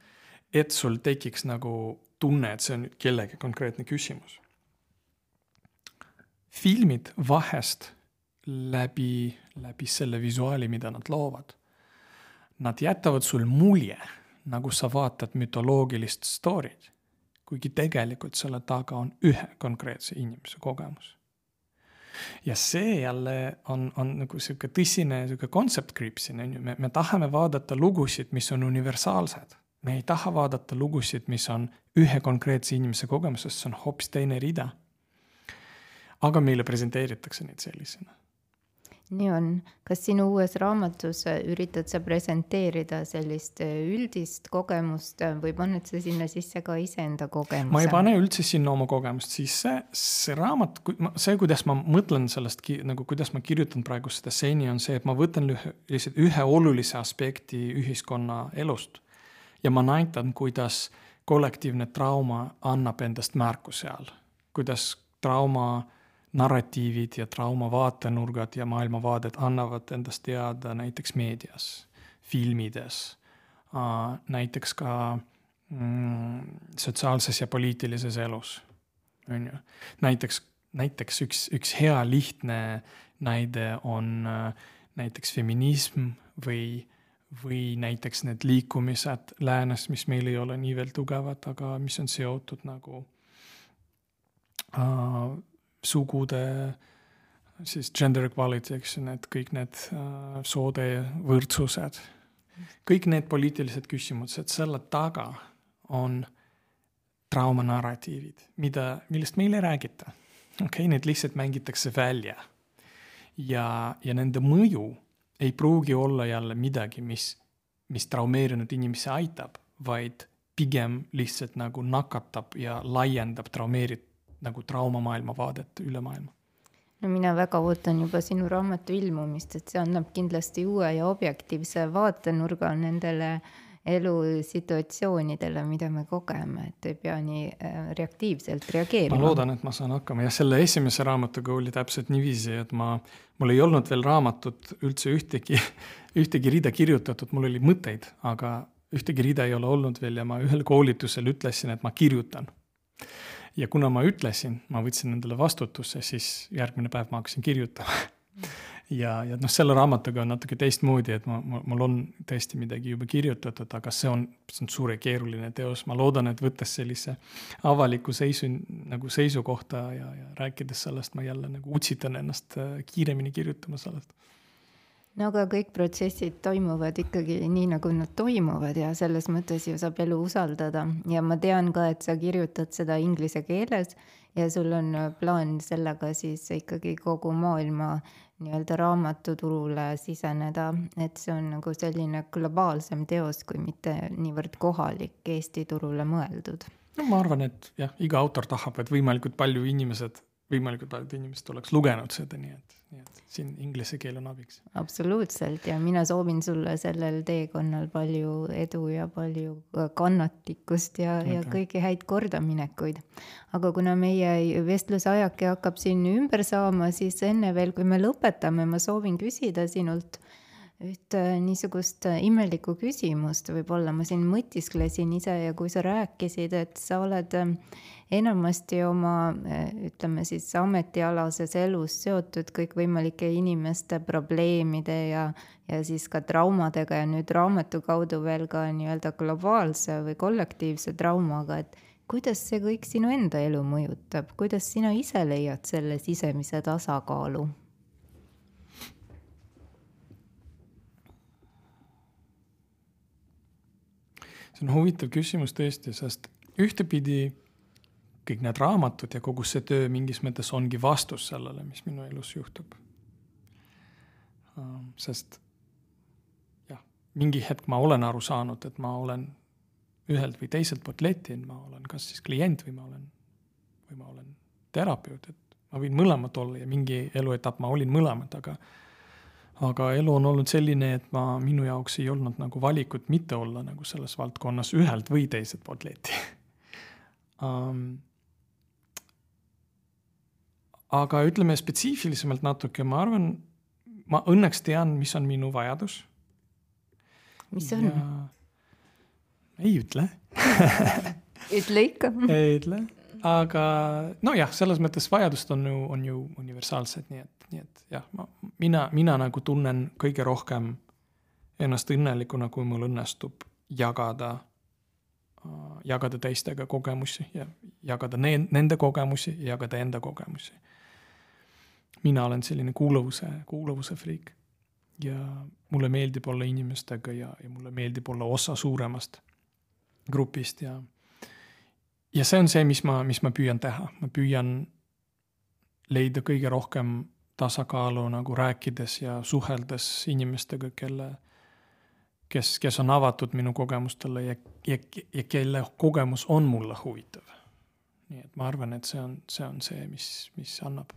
et sul tekiks nagu tunne, et see on kellegi konkreetne küsimus. filmid vahest läbi, läbi selle visuaali, mida nad loovad, nad jätavad sul mulje, nagu sa vaatad mütoloogilist story'd kuigi tegelikult selle taga on ühe konkreetse inimese kogemus. ja see jälle on, on nagu sihuke tõsine sihuke concept creep siin on ju, me, me tahame vaadata lugusid, mis on universaalsed. me ei taha vaadata lugusid, mis on ühe konkreetse inimese kogemus, sest see on hoopis teine rida. aga meile presenteeritakse neid sellisena nii on, kas sinu uues raamatus äh, üritad sa presenteerida sellist äh, üldist kogemust? Või paned sa sinna sisse ka iseenda kogemuse? ma ei pane üldse sinna oma kogemust sisse, see raamat, see, kuidas ma mõtlen sellest nagu, kuidas ma kirjutan praegu seda seni, on see, et ma võtan lihtsalt ühe olulise aspekti ühiskonna elust ja ma näitan, kuidas kollektiivne trauma annab endast märku seal, kuidas trauma narratiivid ja trauma vaatenurgad ja maailmavaadet annavad endast teada näiteks meedias, filmides, näiteks ka mm, sotsiaalses ja poliitilises elus, on ju. näiteks, näiteks üks, üks hea lihtne näide on näiteks feminism või, või näiteks need liikumised läänes, mis meil ei ole nii veel tugevad, aga mis on seotud nagu äh, sugude siis gender equality, eks ju, need kõik need äh, soode võrdsused. kõik need poliitilised küsimused, selle taga on traumanarratiivid, mida, millest meil ei räägita. okei okay,, need lihtsalt mängitakse välja. ja, ja nende mõju ei pruugi olla jälle midagi, mis, mis traumeerinud inimesi aitab, vaid pigem lihtsalt nagu nakatab ja laiendab traumeerit-, nagu traumamaailma vaadet üle maailma? No mina väga ootan juba sinu raamatu ilmumist, et see annab kindlasti uue ja objektiivse vaatenurga nendele elusituatsioonidele, mida me kogeme, et ei pea nii äh, reaktiivselt reageerima. ma loodan, et ma saan hakkama, jah, selle esimese raamatuga oli täpselt niiviisi, et ma, mul ei olnud veel raamatut üldse ühtegi, ühtegi rida kirjutatud, mul oli mõtteid, aga ühtegi rida ei ole olnud veel ja ma ühel koolitusel ütlesin, et ma kirjutan ja kuna ma ütlesin, ma võtsin endale vastutuse, siis järgmine päev ma hakkasin kirjutama. Ja, ja noh, selle raamatuga on natuke teistmoodi, et ma, mul on tõesti midagi juba kirjutatud, aga see on, see on suur ja keeruline teos, ma loodan, et võttes sellise avaliku seisu nagu seisukohta ja, ja rääkides sellest, ma jälle nagu utsitan ennast äh, kiiremini kirjutama sellest no aga kõik protsessid toimuvad ikkagi nii, nagu nad toimuvad ja selles mõttes ju saab elu usaldada ja ma tean ka, et sa kirjutad seda inglise keeles ja sul on plaan sellega siis ikkagi kogu maailma nii-öelda raamatuturule siseneda, et see on nagu selline globaalsem teos, kui mitte niivõrd kohalik Eesti turule mõeldud. no ma arvan, et jah, iga autor tahab, et võimalikult palju inimesed võimalikult paljud inimesed oleks lugenud seda, nii et, nii et siin inglise keel on abiks. absoluutselt ja mina soovin sulle sellel teekonnal palju edu ja palju kannatlikkust ja ja kõiki häid kordaminekuid. aga kuna meie vestluse ajake hakkab siin ümber saama, siis enne veel, kui me lõpetame, ma soovin küsida sinult ühte niisugust imelikku küsimust, võib-olla ma siin mõtisklesin ise ja kui sa rääkisid, et sa oled enamasti oma ütleme siis ametialases elus seotud kõikvõimalike inimeste probleemide ja, ja siis ka traumadega ja nüüd raamatu kaudu veel ka nii-öelda globaalse või kollektiivse traumaga, et kuidas see kõik sinu enda elu mõjutab, kuidas sina ise leiad selle sisemise tasakaalu? See on huvitav küsimus tõesti, sest ühtepidi kõik need raamatud ja kogu see töö mingis mõttes ongi vastus sellele, mis minu elus juhtub. Sest jah, mingi hetk ma olen aru saanud, et ma olen ühelt või teiselt poolt letinud, ma olen kas siis klient või ma olen, või ma olen terapeut, et ma võin mõlemad olla ja mingi eluetapp ma olin mõlemad, aga aga elu on olnud selline, et ma, minu jaoks ei olnud nagu valikut mitte olla nagu selles valdkonnas ühelt või teiselt poolt leti um, aga ütleme spetsiifilisemalt natuke, ma arvan, ma õnneks tean, mis on minu vajadus. mis see on? ei ütle ütle ikka ei ütle, aga nojah, selles mõttes vajadused on ju, on ju universaalsed, nii et, nii et jah, ma, mina, mina nagu tunnen kõige rohkem ennast õnnelikuna, kui mul õnnestub jagada, jagada teistega kogemusi ja jagada ne, nende kogemusi ja jagada enda kogemusi mina olen selline kuuluvuse, kuuluvuse friik. ja mulle meeldib olla inimestega ja, ja mulle meeldib olla osa suuremast grupist ja ja see on see, mis ma, mis ma püüan teha, ma püüan leida kõige rohkem tasakaalu nagu rääkides ja suheldes inimestega, kelle, kes, kes on avatud minu kogemustele ja, ja, ja kelle kogemus on mulle huvitav. nii et ma arvan, et see on, see on see, mis, mis annab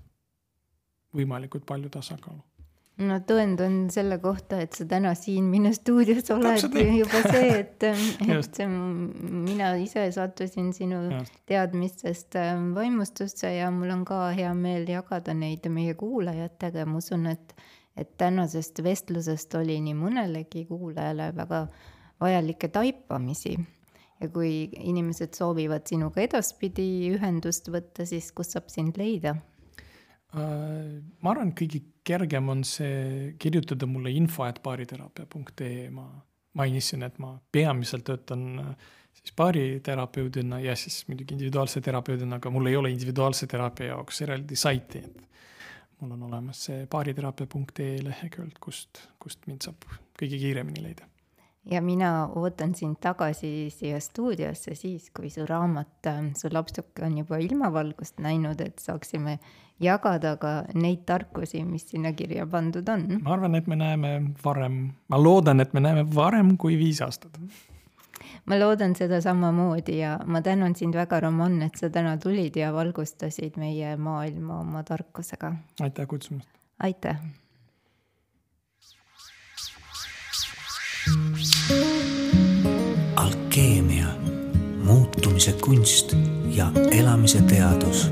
võimalikult palju tasakaalu no tõend on selle kohta, et sa täna siin minu stuudios oled juba see, et, et mina ise sattusin sinu Just. teadmistest ähm, vaimustusse ja mul on ka hea meel jagada neid meie kuulajatega ja ma usun, et, et tänasest vestlusest oli nii mõnelegi kuulajale väga vajalikke taipamisi. ja kui inimesed soovivad sinuga edaspidi ühendust võtta, siis kus saab sind leida? Äh, ma arvan, et kõige kergem on see kirjutada mulle info, et baariteraapia.ee, ma mainisin, et ma peamiselt töötan äh, siis baariterapeudina ja siis muidugi individuaalse terapeudina, aga mul ei ole individuaalse teraapia jaoks eraldi saiti, et mul on olemas see baariteraapia.ee lehekülg, kust, kust mind saab kõige kiiremini leida. Ja mina ootan sind tagasi siia stuudiosse siis, kui su raamat, su lapsuk on juba ilmavalgust näinud, et saaksime jagada ka neid tarkusi, mis sinna kirja pandud on. ma arvan, et me näeme varem, ma loodan, et me näeme varem kui viis aastat. ma loodan seda samamoodi ja ma tänan sind väga, Roman, et sa täna tulid ja valgustasid meie maailma oma tarkusega. aitäh kutsumast. aitäh alkeemia, muutumise kunst ja elamise teadus.